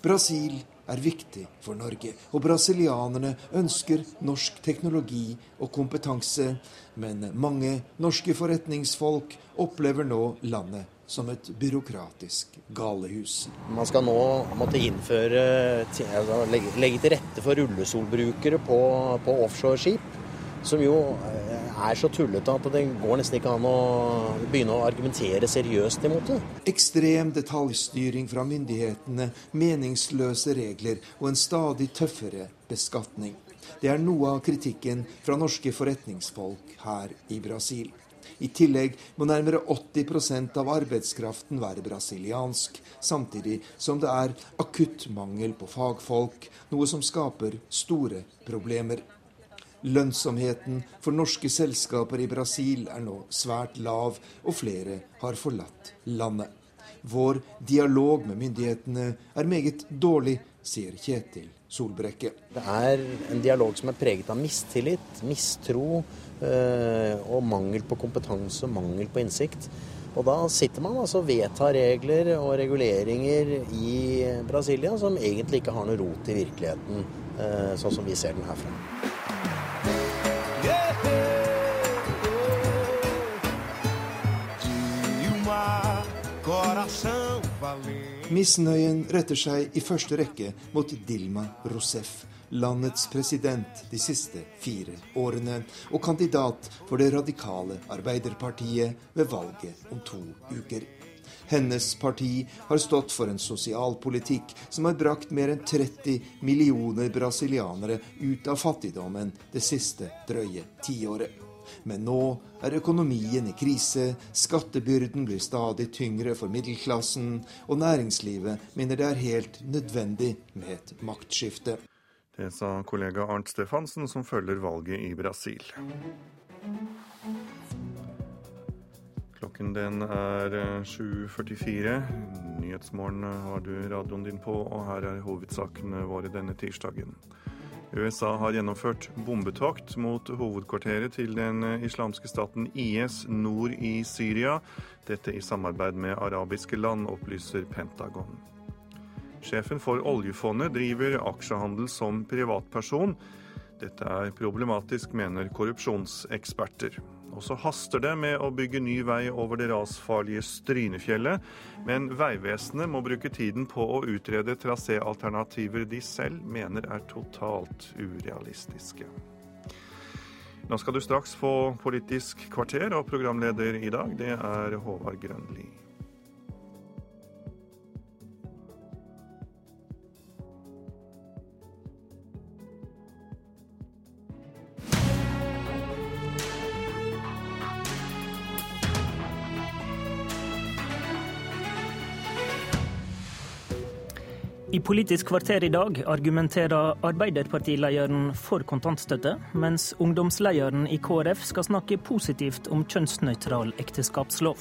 Brasil er viktig for Norge, og brasilianerne ønsker norsk teknologi og kompetanse, men mange norske forretningsfolk opplever nå landet som et byråkratisk galehus. Man skal nå måtte innføre, altså legge til rette for rullestolbrukere på, på offshoreskip, som jo er så tullete at det går nesten ikke an å begynne å argumentere seriøst imot det. Ekstrem detaljstyring fra myndighetene, meningsløse regler og en stadig tøffere beskatning. Det er noe av kritikken fra norske forretningsfolk her i Brasil. I tillegg må nærmere 80% av arbeidskraften være brasiliansk, samtidig som det er akutt mangel på fagfolk, noe som skaper store problemer. Lønnsomheten for norske selskaper i Brasil er nå svært lav, og flere har forlatt landet. Vår dialog med myndighetene er meget dårlig, sier Kjetil Solbrekke. Det er en dialog som er preget av mistillit, mistro øh, og mangel på kompetanse, mangel på innsikt. Og da sitter man altså og vedtar regler og reguleringer i Brasilia som egentlig ikke har noe rot i virkeligheten sånn som vi ser den herfra. Misnøyen retter seg i første rekke mot Dilma Rousef, landets president de siste fire årene, og kandidat for det radikale Arbeiderpartiet ved valget om to uker. Hennes parti har stått for en sosialpolitikk som har brakt mer enn 30 millioner brasilianere ut av fattigdommen det siste drøye tiåret. Men nå er økonomien i krise, skattebyrden blir stadig tyngre for middelklassen, og næringslivet mener det er helt nødvendig med et maktskifte. Det sa kollega Arnt Stefansen, som følger valget i Brasil. Klokken den er 7.44. Nyhetsmorgen har du radioen din på, og her er hovedsakene våre denne tirsdagen. USA har gjennomført bombetokt mot hovedkvarteret til den islamske staten IS nord i Syria. Dette i samarbeid med arabiske land, opplyser Pentagon. Sjefen for oljefondet driver aksjehandel som privatperson. Dette er problematisk, mener korrupsjonseksperter. Og så haster det med å bygge ny vei over det rasfarlige Strynefjellet. Men Vegvesenet må bruke tiden på å utrede traséalternativer de selv mener er totalt urealistiske. Nå skal du straks få Politisk kvarter, og programleder i dag, det er Håvard Grønli. I Politisk kvarter i dag argumenterer Arbeiderpartilederen for kontantstøtte, mens ungdomslederen i KrF skal snakke positivt om kjønnsnøytral ekteskapslov.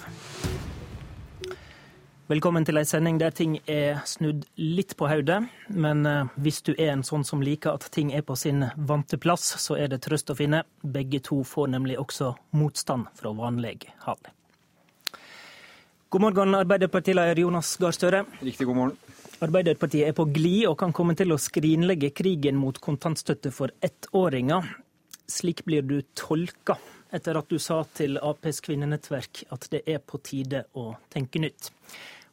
Velkommen til ei sending der ting er snudd litt på hodet. Men eh, hvis du er en sånn som liker at ting er på sin vante plass, så er det trøst å finne. Begge to får nemlig også motstand fra vanlig hold. God morgen, Arbeiderpartileder Jonas Gahr Støre. Riktig god morgen. Arbeiderpartiet er på glid og kan komme til å skrinlegge krigen mot kontantstøtte for ettåringer. Slik blir du tolka etter at du sa til Aps kvinnenettverk at det er på tide å tenke nytt.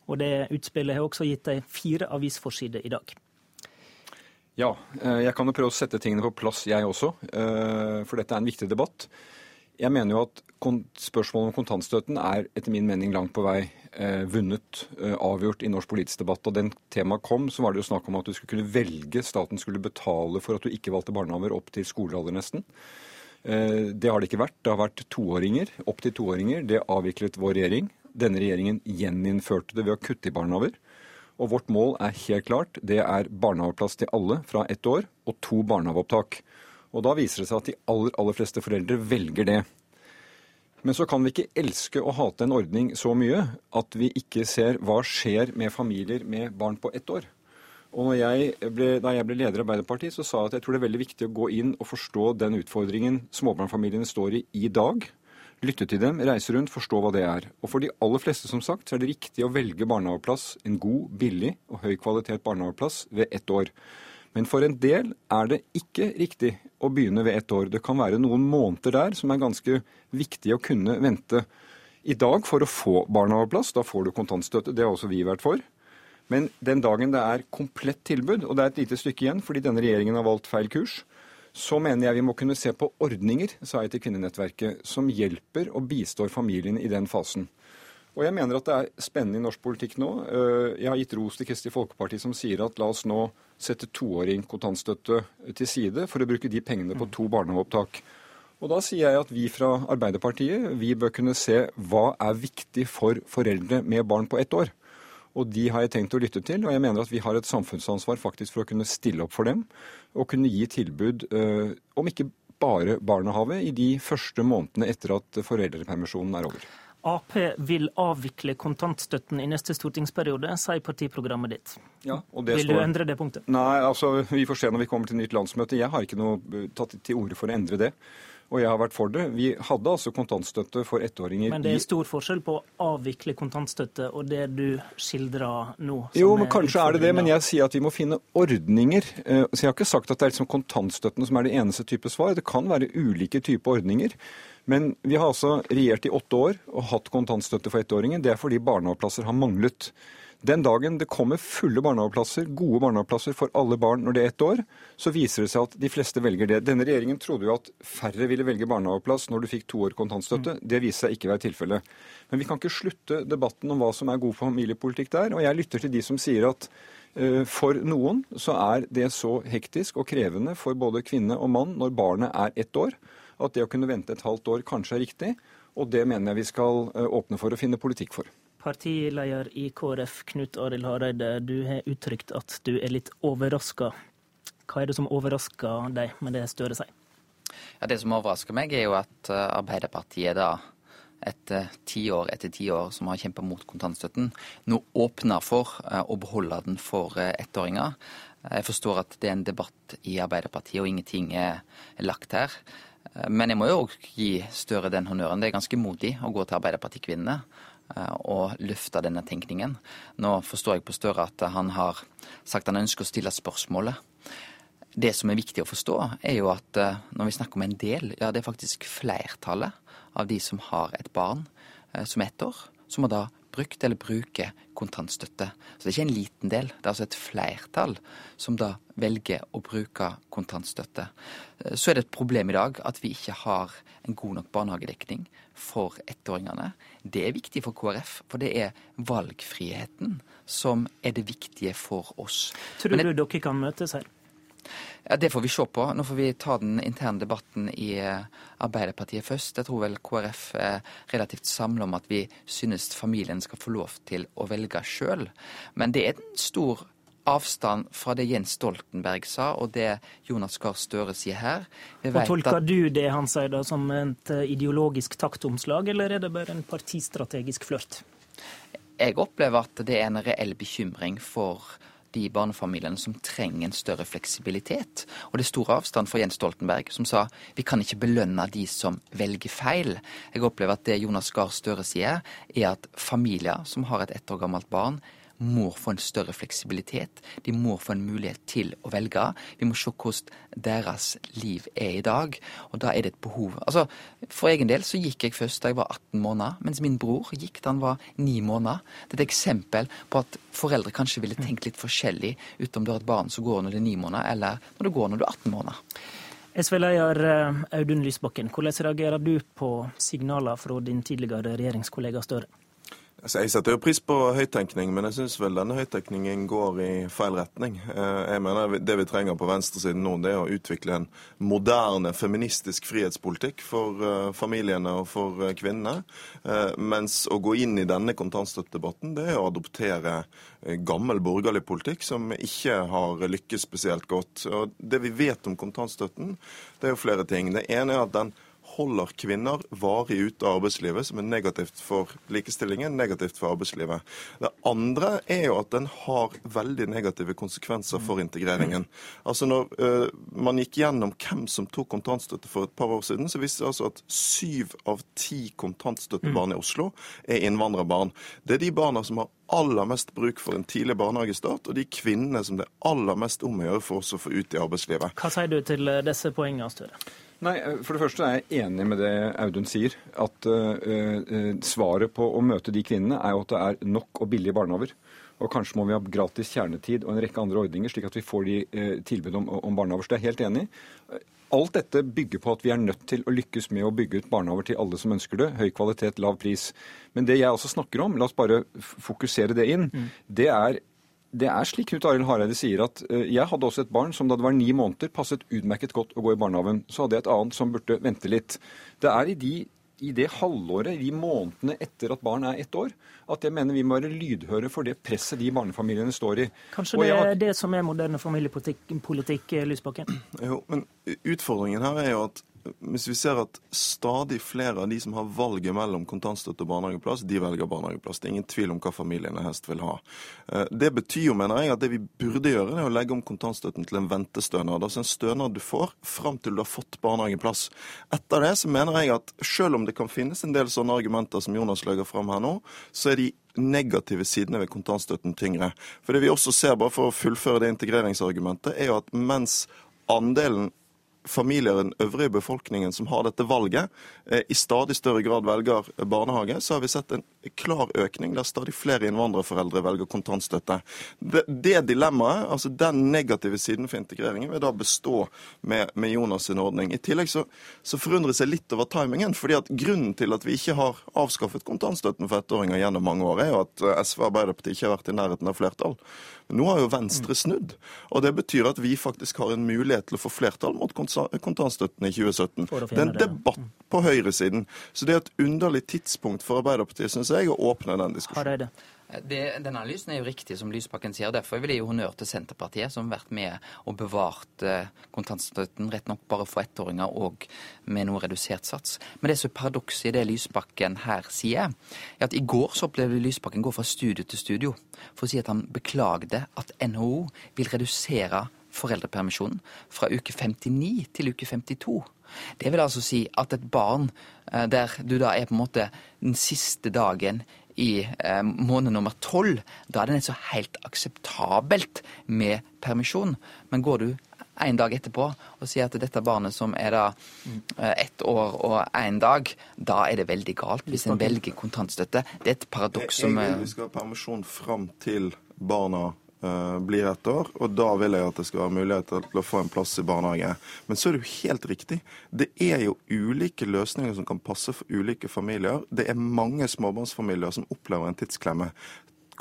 Og det utspillet har også gitt deg fire avisforsider i dag. Ja, eh, jeg kan jo prøve å sette tingene på plass, jeg også. Eh, for dette er en viktig debatt. Jeg mener jo at spørsmålet om kontantstøtten er etter min mening langt på vei eh, vunnet, eh, avgjort i norsk politisk debatt. Og den temaet kom, så var det jo snakk om at du skulle kunne velge, staten skulle betale for at du ikke valgte barnehager opp til skolealder nesten. Eh, det har det ikke vært. Det har vært toåringer, opp til toåringer. Det avviklet vår regjering. Denne regjeringen gjeninnførte det ved å kutte i barnehager. Og vårt mål er helt klart. Det er barnehageplass til alle fra ett år og to barnehageopptak. Og da viser det seg at de aller, aller fleste foreldre velger det. Men så kan vi ikke elske og hate en ordning så mye at vi ikke ser hva skjer med familier med barn på ett år. Og jeg ble, Da jeg ble leder i Arbeiderpartiet, så sa jeg at jeg tror det er veldig viktig å gå inn og forstå den utfordringen småbarnfamiliene står i i dag. Lytte til dem, reise rundt, forstå hva det er. Og for de aller fleste som sagt, så er det riktig å velge barnehageplass, en god, billig og høy kvalitet barnehageplass ved ett år. Men for en del er det ikke riktig å begynne ved ett år. Det kan være noen måneder der som er ganske viktig å kunne vente. I dag for å få barnehageplass, da får du kontantstøtte, det har også vi vært for. Men den dagen det er komplett tilbud, og det er et lite stykke igjen fordi denne regjeringen har valgt feil kurs, så mener jeg vi må kunne se på ordninger, sa jeg til Kvinnenettverket, som hjelper og bistår familien i den fasen. Og jeg mener at det er spennende i norsk politikk nå. Eh, jeg har gitt ros til Kristelig Folkeparti som sier at la oss nå sette toåring kontantstøtte til side for å bruke de pengene på to barnehageopptak. Og da sier jeg at vi fra Arbeiderpartiet vi bør kunne se hva er viktig for foreldre med barn på ett år. Og de har jeg tenkt å lytte til, og jeg mener at vi har et samfunnsansvar faktisk for å kunne stille opp for dem og kunne gi tilbud øh, om ikke bare barnehage i de første månedene etter at foreldrepermisjonen er over. Ap vil avvikle kontantstøtten i neste stortingsperiode, sier partiprogrammet ditt. Ja, vil står... du endre det punktet? Nei, altså vi får se når vi kommer til nytt landsmøte. Jeg har ikke noe tatt til orde for å endre det. og jeg har vært for det. Vi hadde altså kontantstøtte for ettåringer Men det er stor forskjell på å avvikle kontantstøtte og det du skildrer nå? Jo, men kanskje er det det, men jeg sier at vi må finne ordninger. Eh, så jeg har ikke sagt at det er liksom kontantstøtten som er det eneste type svar. Det kan være ulike typer ordninger. Men vi har altså regjert i åtte år og hatt kontantstøtte for ettåringer. Det er fordi barnehageplasser har manglet. Den dagen det kommer fulle barnehageplasser, gode barnehageplasser for alle barn når det er ett år, så viser det seg at de fleste velger det. Denne regjeringen trodde jo at færre ville velge barnehageplass når du fikk to år kontantstøtte. Mm. Det viser seg ikke være tilfellet. Men vi kan ikke slutte debatten om hva som er god familiepolitikk der. Og jeg lytter til de som sier at uh, for noen så er det så hektisk og krevende for både kvinne og mann når barnet er ett år, at det å kunne vente et halvt år kanskje er riktig. Og det mener jeg vi skal uh, åpne for å finne politikk for. Partileder i KrF, Knut Arild Hareide, du har uttrykt at du er litt overraska. Hva er det som overrasker deg med det Støre sier? Ja, det som overrasker meg, er jo at eh, Arbeiderpartiet da etter tiår etter tiår som har kjempa mot kontantstøtten, nå åpner for eh, å beholde den for eh, ettåringer. Jeg forstår at det er en debatt i Arbeiderpartiet, og ingenting er lagt her. Men jeg må jo òg gi Støre den honnøren. Det er ganske modig å gå til Arbeiderpartikvinnene og eh, løfte denne tenkningen. Nå forstår jeg på Støre at han har sagt han ønsker å stille spørsmålet. Det som er viktig å forstå, er jo at eh, når vi snakker om en del, ja det er faktisk flertallet av de som har et barn eh, som er ett år, som må da brukt eller bruker kontantstøtte. Så det er ikke en liten del, det er altså et flertall som da velger å bruke kontantstøtte. Så er det et problem i dag at vi ikke har en god nok barnehagedekning for ettåringene. Det er viktig for KrF, for det er valgfriheten som er det viktige for oss. Tror du dere kan møtes her? Ja, Det får vi se på. Nå får vi ta den interne debatten i eh, Arbeiderpartiet først. Jeg tror vel KrF er relativt samla om at vi synes familien skal få lov til å velge sjøl. Men det er en stor avstand fra det Jens Stoltenberg sa, og det Jonas Gahr Støre sier her. og Tolker at... du det han sier da som et eh, ideologisk taktomslag, eller er det bare en partistrategisk flørt? Jeg opplever at det er en reell bekymring for de barnefamiliene som trenger en større fleksibilitet. Og det er stor avstand for Jens Stoltenberg, som sa vi kan ikke belønne de som velger feil. Jeg opplever at det Jonas Gahr Støre sier, er at familier som har et ett år gammelt barn, må få en større fleksibilitet. De må få en mulighet til å velge. Vi må se hvordan deres liv er i dag. Og da er det et behov. Altså, For egen del så gikk jeg først da jeg var 18 måneder, mens min bror gikk da han var 9 måneder. Det er et eksempel på at foreldre kanskje ville tenkt litt forskjellig ut om du har et barn som går når det er 9 måneder, eller når det går når du er 18 måneder. SV-leder eh, Audun Lysbakken, hvordan reagerer du på signaler fra din tidligere regjeringskollega Støre? Altså, jeg setter jo pris på høyttenkning, men jeg syns vel denne høyttenkningen går i feil retning. Eh, jeg mener Det vi trenger på venstresiden nå, det er å utvikle en moderne feministisk frihetspolitikk for eh, familiene og for eh, kvinnene. Mens å gå inn i denne kontantstøttedebatten, det er å adoptere gammel borgerlig politikk som ikke har lykkes spesielt godt. Og Det vi vet om kontantstøtten, det er jo flere ting. Det ene er at den holder kvinner varig ute av arbeidslivet, som er negativt for likestillingen, negativt for arbeidslivet. Det andre er jo at den har veldig negative konsekvenser for integreringen. Altså Når uh, man gikk gjennom hvem som tok kontantstøtte for et par år siden, så viste det altså at syv av ti kontantstøttebarn i Oslo er innvandrerbarn. Det er de barna som har aller mest bruk for en tidlig barnehagestart, og de kvinnene som det er aller mest om å gjøre for oss å få ut i arbeidslivet. Hva sier du til disse poengene, Støre? Nei, eh, For det første er jeg enig med det Audun sier. At uh, uh, svaret på å møte de kvinnene er jo at det er nok og billige barnehager. Og kanskje må vi ha gratis kjernetid og en rekke andre ordninger, slik at vi får de tilbud om, om barnehager. Så det er jeg helt enig. Alt dette bygger på at vi er nødt til å lykkes med å bygge ut barnehager til alle som ønsker det. Høy kvalitet, lav pris. Men det jeg også snakker om, la oss bare fokusere det inn, mm. det er det er slik Knut Arild Hareide sier at uh, jeg hadde også et barn som da det var ni måneder passet utmerket godt å gå i barnehagen. Så hadde jeg et annet som burde vente litt. Det er i, de, i det halvåret, i de månedene etter at barn er ett år, at jeg mener vi må være lydhøre for det presset de barnefamiliene står i. Kanskje det er det som er moderne familiepolitikk, politikk, Lysbakken? Jo, men utfordringen her er jo at hvis vi ser at stadig flere av de som har valget mellom kontantstøtte og barnehageplass, de velger barnehageplass. Det er ingen tvil om hva familiene helst vil ha. Eh, det betyr jo, mener jeg, at det vi burde gjøre, er å legge om kontantstøtten til en ventestønad. Altså en stønad du får fram til du har fått barnehageplass. Etter det så mener jeg at selv om det kan finnes en del sånne argumenter som Jonas legger fram her nå, så er de negative sidene ved kontantstøtten tyngre. For det vi også ser, bare for å fullføre det integreringsargumentet, er jo at mens andelen familier i den øvrige befolkningen som har dette valget, eh, i stadig større grad velger barnehage, så har vi sett en klar økning der stadig flere innvandrerforeldre velger kontantstøtte. Det, det dilemmaet, altså den negative siden for integreringen, vil da bestå med, med Jonas' sin ordning. I tillegg så, så forundres jeg litt over timingen. fordi at Grunnen til at vi ikke har avskaffet kontantstøtten for ettåringer gjennom mange år, er jo at eh, SV og Arbeiderpartiet ikke har vært i nærheten av flertall. Nå har jo Venstre snudd. Og det betyr at vi faktisk har en mulighet til å få flertall mot kontantstøtten i 2017. Det er en debatt på høyresiden. Så det er et underlig tidspunkt for Arbeiderpartiet, syns jeg, å åpne den diskusjonen. Det, den analysen er jo riktig, som Lysbakken sier. Derfor vil jeg gi honnør til Senterpartiet, som har vært med og bevart eh, kontantstøtten, rett nok bare for ettåringer og med noe redusert sats. Men det som er paradokset i det Lysbakken her sier, er at i går så opplevde Lysbakken gå fra studio til studio for å si at han beklagde at NHO vil redusere foreldrepermisjonen fra uke 59 til uke 52. Det vil altså si at et barn eh, der du da er på en måte den siste dagen i eh, måned nummer tolv, da er det så helt akseptabelt med permisjon. Men går du en dag etterpå og sier at dette barnet som er da eh, ett år og én dag, da er det veldig galt hvis en velger kontantstøtte. Det er et paradoks som vil vi skal ha permisjon fram til barna Eh, blir ett år, og da vil jeg at det skal være mulighet til å få en plass i barnehage. Men så er det jo helt riktig. Det er jo ulike løsninger som kan passe for ulike familier. Det er mange småbarnsfamilier som opplever en tidsklemme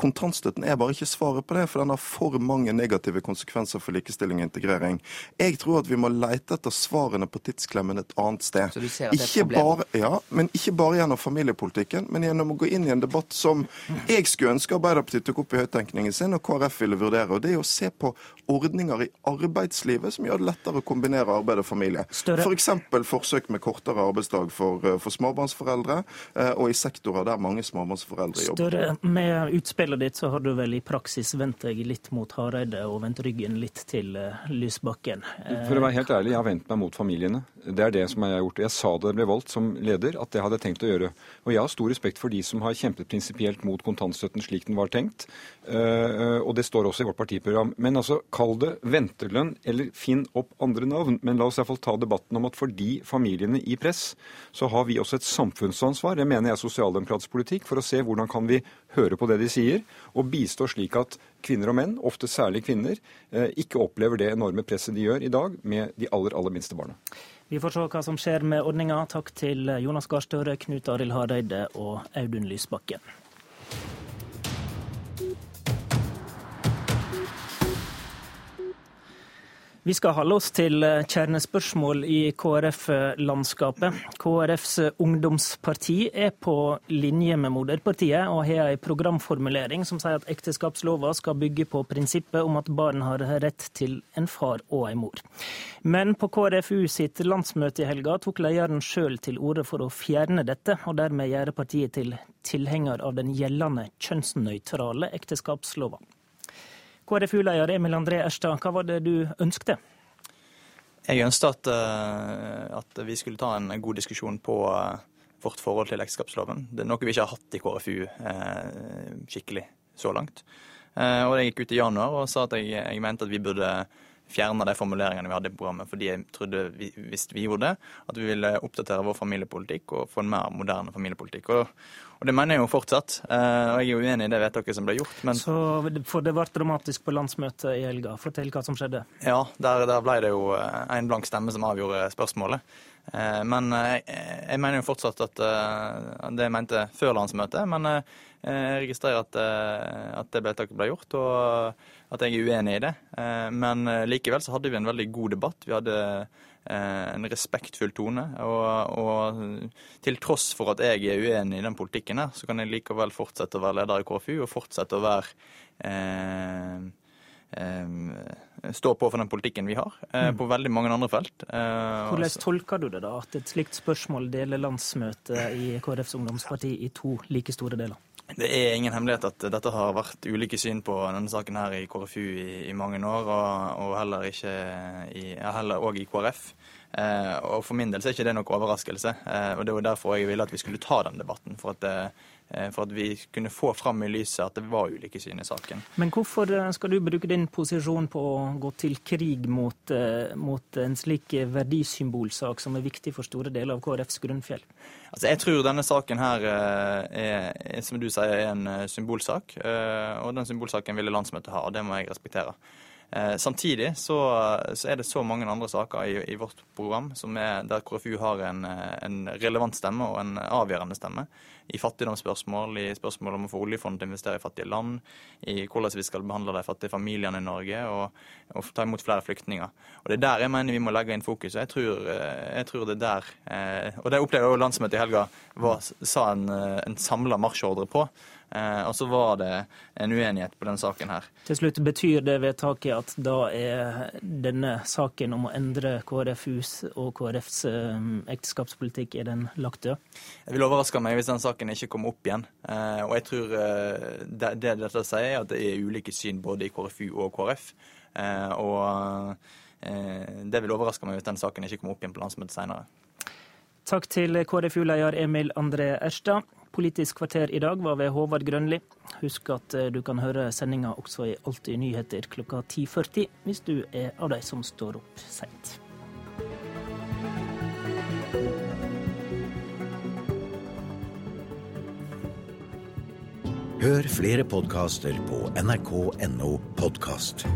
kontantstøtten er bare ikke svaret på det, for den har for mange negative konsekvenser for likestilling og integrering. Jeg tror at vi må leite etter svarene på tidsklemmen et annet sted. Så du ser at det er ikke bare, ja, men ikke bare gjennom familiepolitikken, men gjennom å gå inn i en debatt som jeg skulle ønske Arbeiderpartiet tok opp i høyttenkningen sin, og KrF ville vurdere. og Det er å se på ordninger i arbeidslivet som gjør det lettere å kombinere arbeid og familie. F.eks. For forsøk med kortere arbeidsdag for, eh, for småbarnsforeldre, eh, og i sektorer der mange småbarnsforeldre jobber. Større med utspill utspillet ditt så har du vel i praksis vendt deg litt mot Hareide og vendt ryggen litt til uh, Lysbakken. For å være helt ærlig, jeg har vendt meg mot familiene. Det er det som jeg har gjort. Jeg sa det ble valgt som leder, at det hadde jeg tenkt å gjøre. Og jeg har stor respekt for de som har kjempet prinsipielt mot kontantstøtten slik den var tenkt. Uh, og det står også i vårt partiprogram. Men altså, kall det ventelønn, eller finn opp andre navn. Men la oss iallfall ta debatten om at for de familiene i press, så har vi også et samfunnsansvar. Det mener jeg er sosialdemokratisk politikk, for å se hvordan kan vi høre på det de sier, og bistå slik at kvinner og menn, ofte særlig kvinner, eh, ikke opplever det enorme presset de gjør i dag med de aller, aller minste barna. Vi får se hva som skjer med ordninga. Takk til Jonas Gahr Støre, Knut Arild Hareide og Audun Lysbakken. Vi skal holde oss til eh, kjernespørsmål i KrF-landskapet. KrFs ungdomsparti er på linje med moderpartiet og har en programformulering som sier at ekteskapslova skal bygge på prinsippet om at barn har rett til en far og en mor. Men på KrFU sitt landsmøte i helga tok lederen sjøl til orde for å fjerne dette, og dermed gjøre partiet til tilhenger av den gjeldende kjønnsnøytrale ekteskapslova. KrFU-leder Emil André Erstad, hva var det du ønskte? Jeg ønsket at, eh, at, vi skulle ta en god diskusjon på eh, vårt forhold til ekteskapsloven. Det er noe vi ikke har hatt i KrFU eh, skikkelig så langt. og Jeg gikk ut i januar og sa at jeg, jeg mente at vi burde fjerne de formuleringene vi hadde i programmet, fordi jeg trodde, vi, hvis vi gjorde det, at vi ville oppdatere vår familiepolitikk og få en mer moderne familiepolitikk. Og, og det mener jeg jo fortsatt. Eh, og jeg er uenig i det vedtaket som ble gjort. Men... Så For det ble dramatisk på landsmøtet i helga. Fortell hva som skjedde. Ja, der, der ble det jo eh, en blank stemme som avgjorde spørsmålet. Eh, men jeg, jeg mener jo fortsatt at det jeg mente før landsmøtet. Men jeg registrerer at, at det vedtaket ble gjort. og at jeg er uenig i det. Eh, men eh, likevel så hadde vi en veldig god debatt. Vi hadde eh, en respektfull tone. Og, og, til tross for at jeg er uenig i den politikken her, så kan jeg likevel fortsette å være leder i KFU og fortsette å være eh, står på for den politikken vi har, mm. på veldig mange andre felt. Hvordan altså- tolker du det, da? At et slikt spørsmål deler landsmøtet i KrFs ungdomsparti i to like store deler? Det er ingen hemmelighet at dette har vært ulike syn på denne saken her i KrFU i, i mange år, og, og heller ikke i, heller også i KrF. Eh, og For min del så er ikke det noen overraskelse. Eh, og Det var derfor jeg ville at vi skulle ta den debatten. For at, eh, for at vi kunne få fram i lyset at det var ulike syn i saken. Men hvorfor skal du bruke din posisjon på å gå til krig mot, mot en slik verdisymbolsak som er viktig for store deler av KrFs grunnfjell? Altså, jeg tror denne saken her er, er som du sier, er en symbolsak. Og den symbolsaken ville landsmøtet ha, og det må jeg respektere. Eh, samtidig så, så, er det så mange andre saker i, i vårt program er, der KrFU har en, eh, en, relevant stemme og en avgjørende stemme. I fattigdomsspørsmål, i spørsmål om å få oljefondet til å investere i fattige land, i hvordan vi skal behandle de fattige familiene i Norge og, og ta imot flere flyktninger. Og Det er der jeg mener vi må legge inn fokus. Jeg tror, eh, jeg tror det er der Og det opplevde jeg også landsmøtet i helga var, sa en, en samla marsjordre på. Eh, og så var det en uenighet på den saken her. Til slutt, Betyr det vedtaket at da er denne saken om å endre KrFUs og KrFs eh, ekteskapspolitikk er den lagt død? Jeg vil overraske meg hvis den saken ikke kommer opp igjen. Eh, og jeg tror det, det dette sier, er at det er ulike syn både i KrFU og KrF. Og det vil overraske meg hvis den saken ikke kommer opp igjen på landsmøtet senere. Takk til KrFU-leder Emil André Erstad. Politisk kvarter i dag var ved Håvard Grønli. Husk at eh, du kan høre sendinga også i Alltid nyheter klokka 10.40 hvis du er av de som står opp seint. Hør flere podkaster på nrk.no podkast.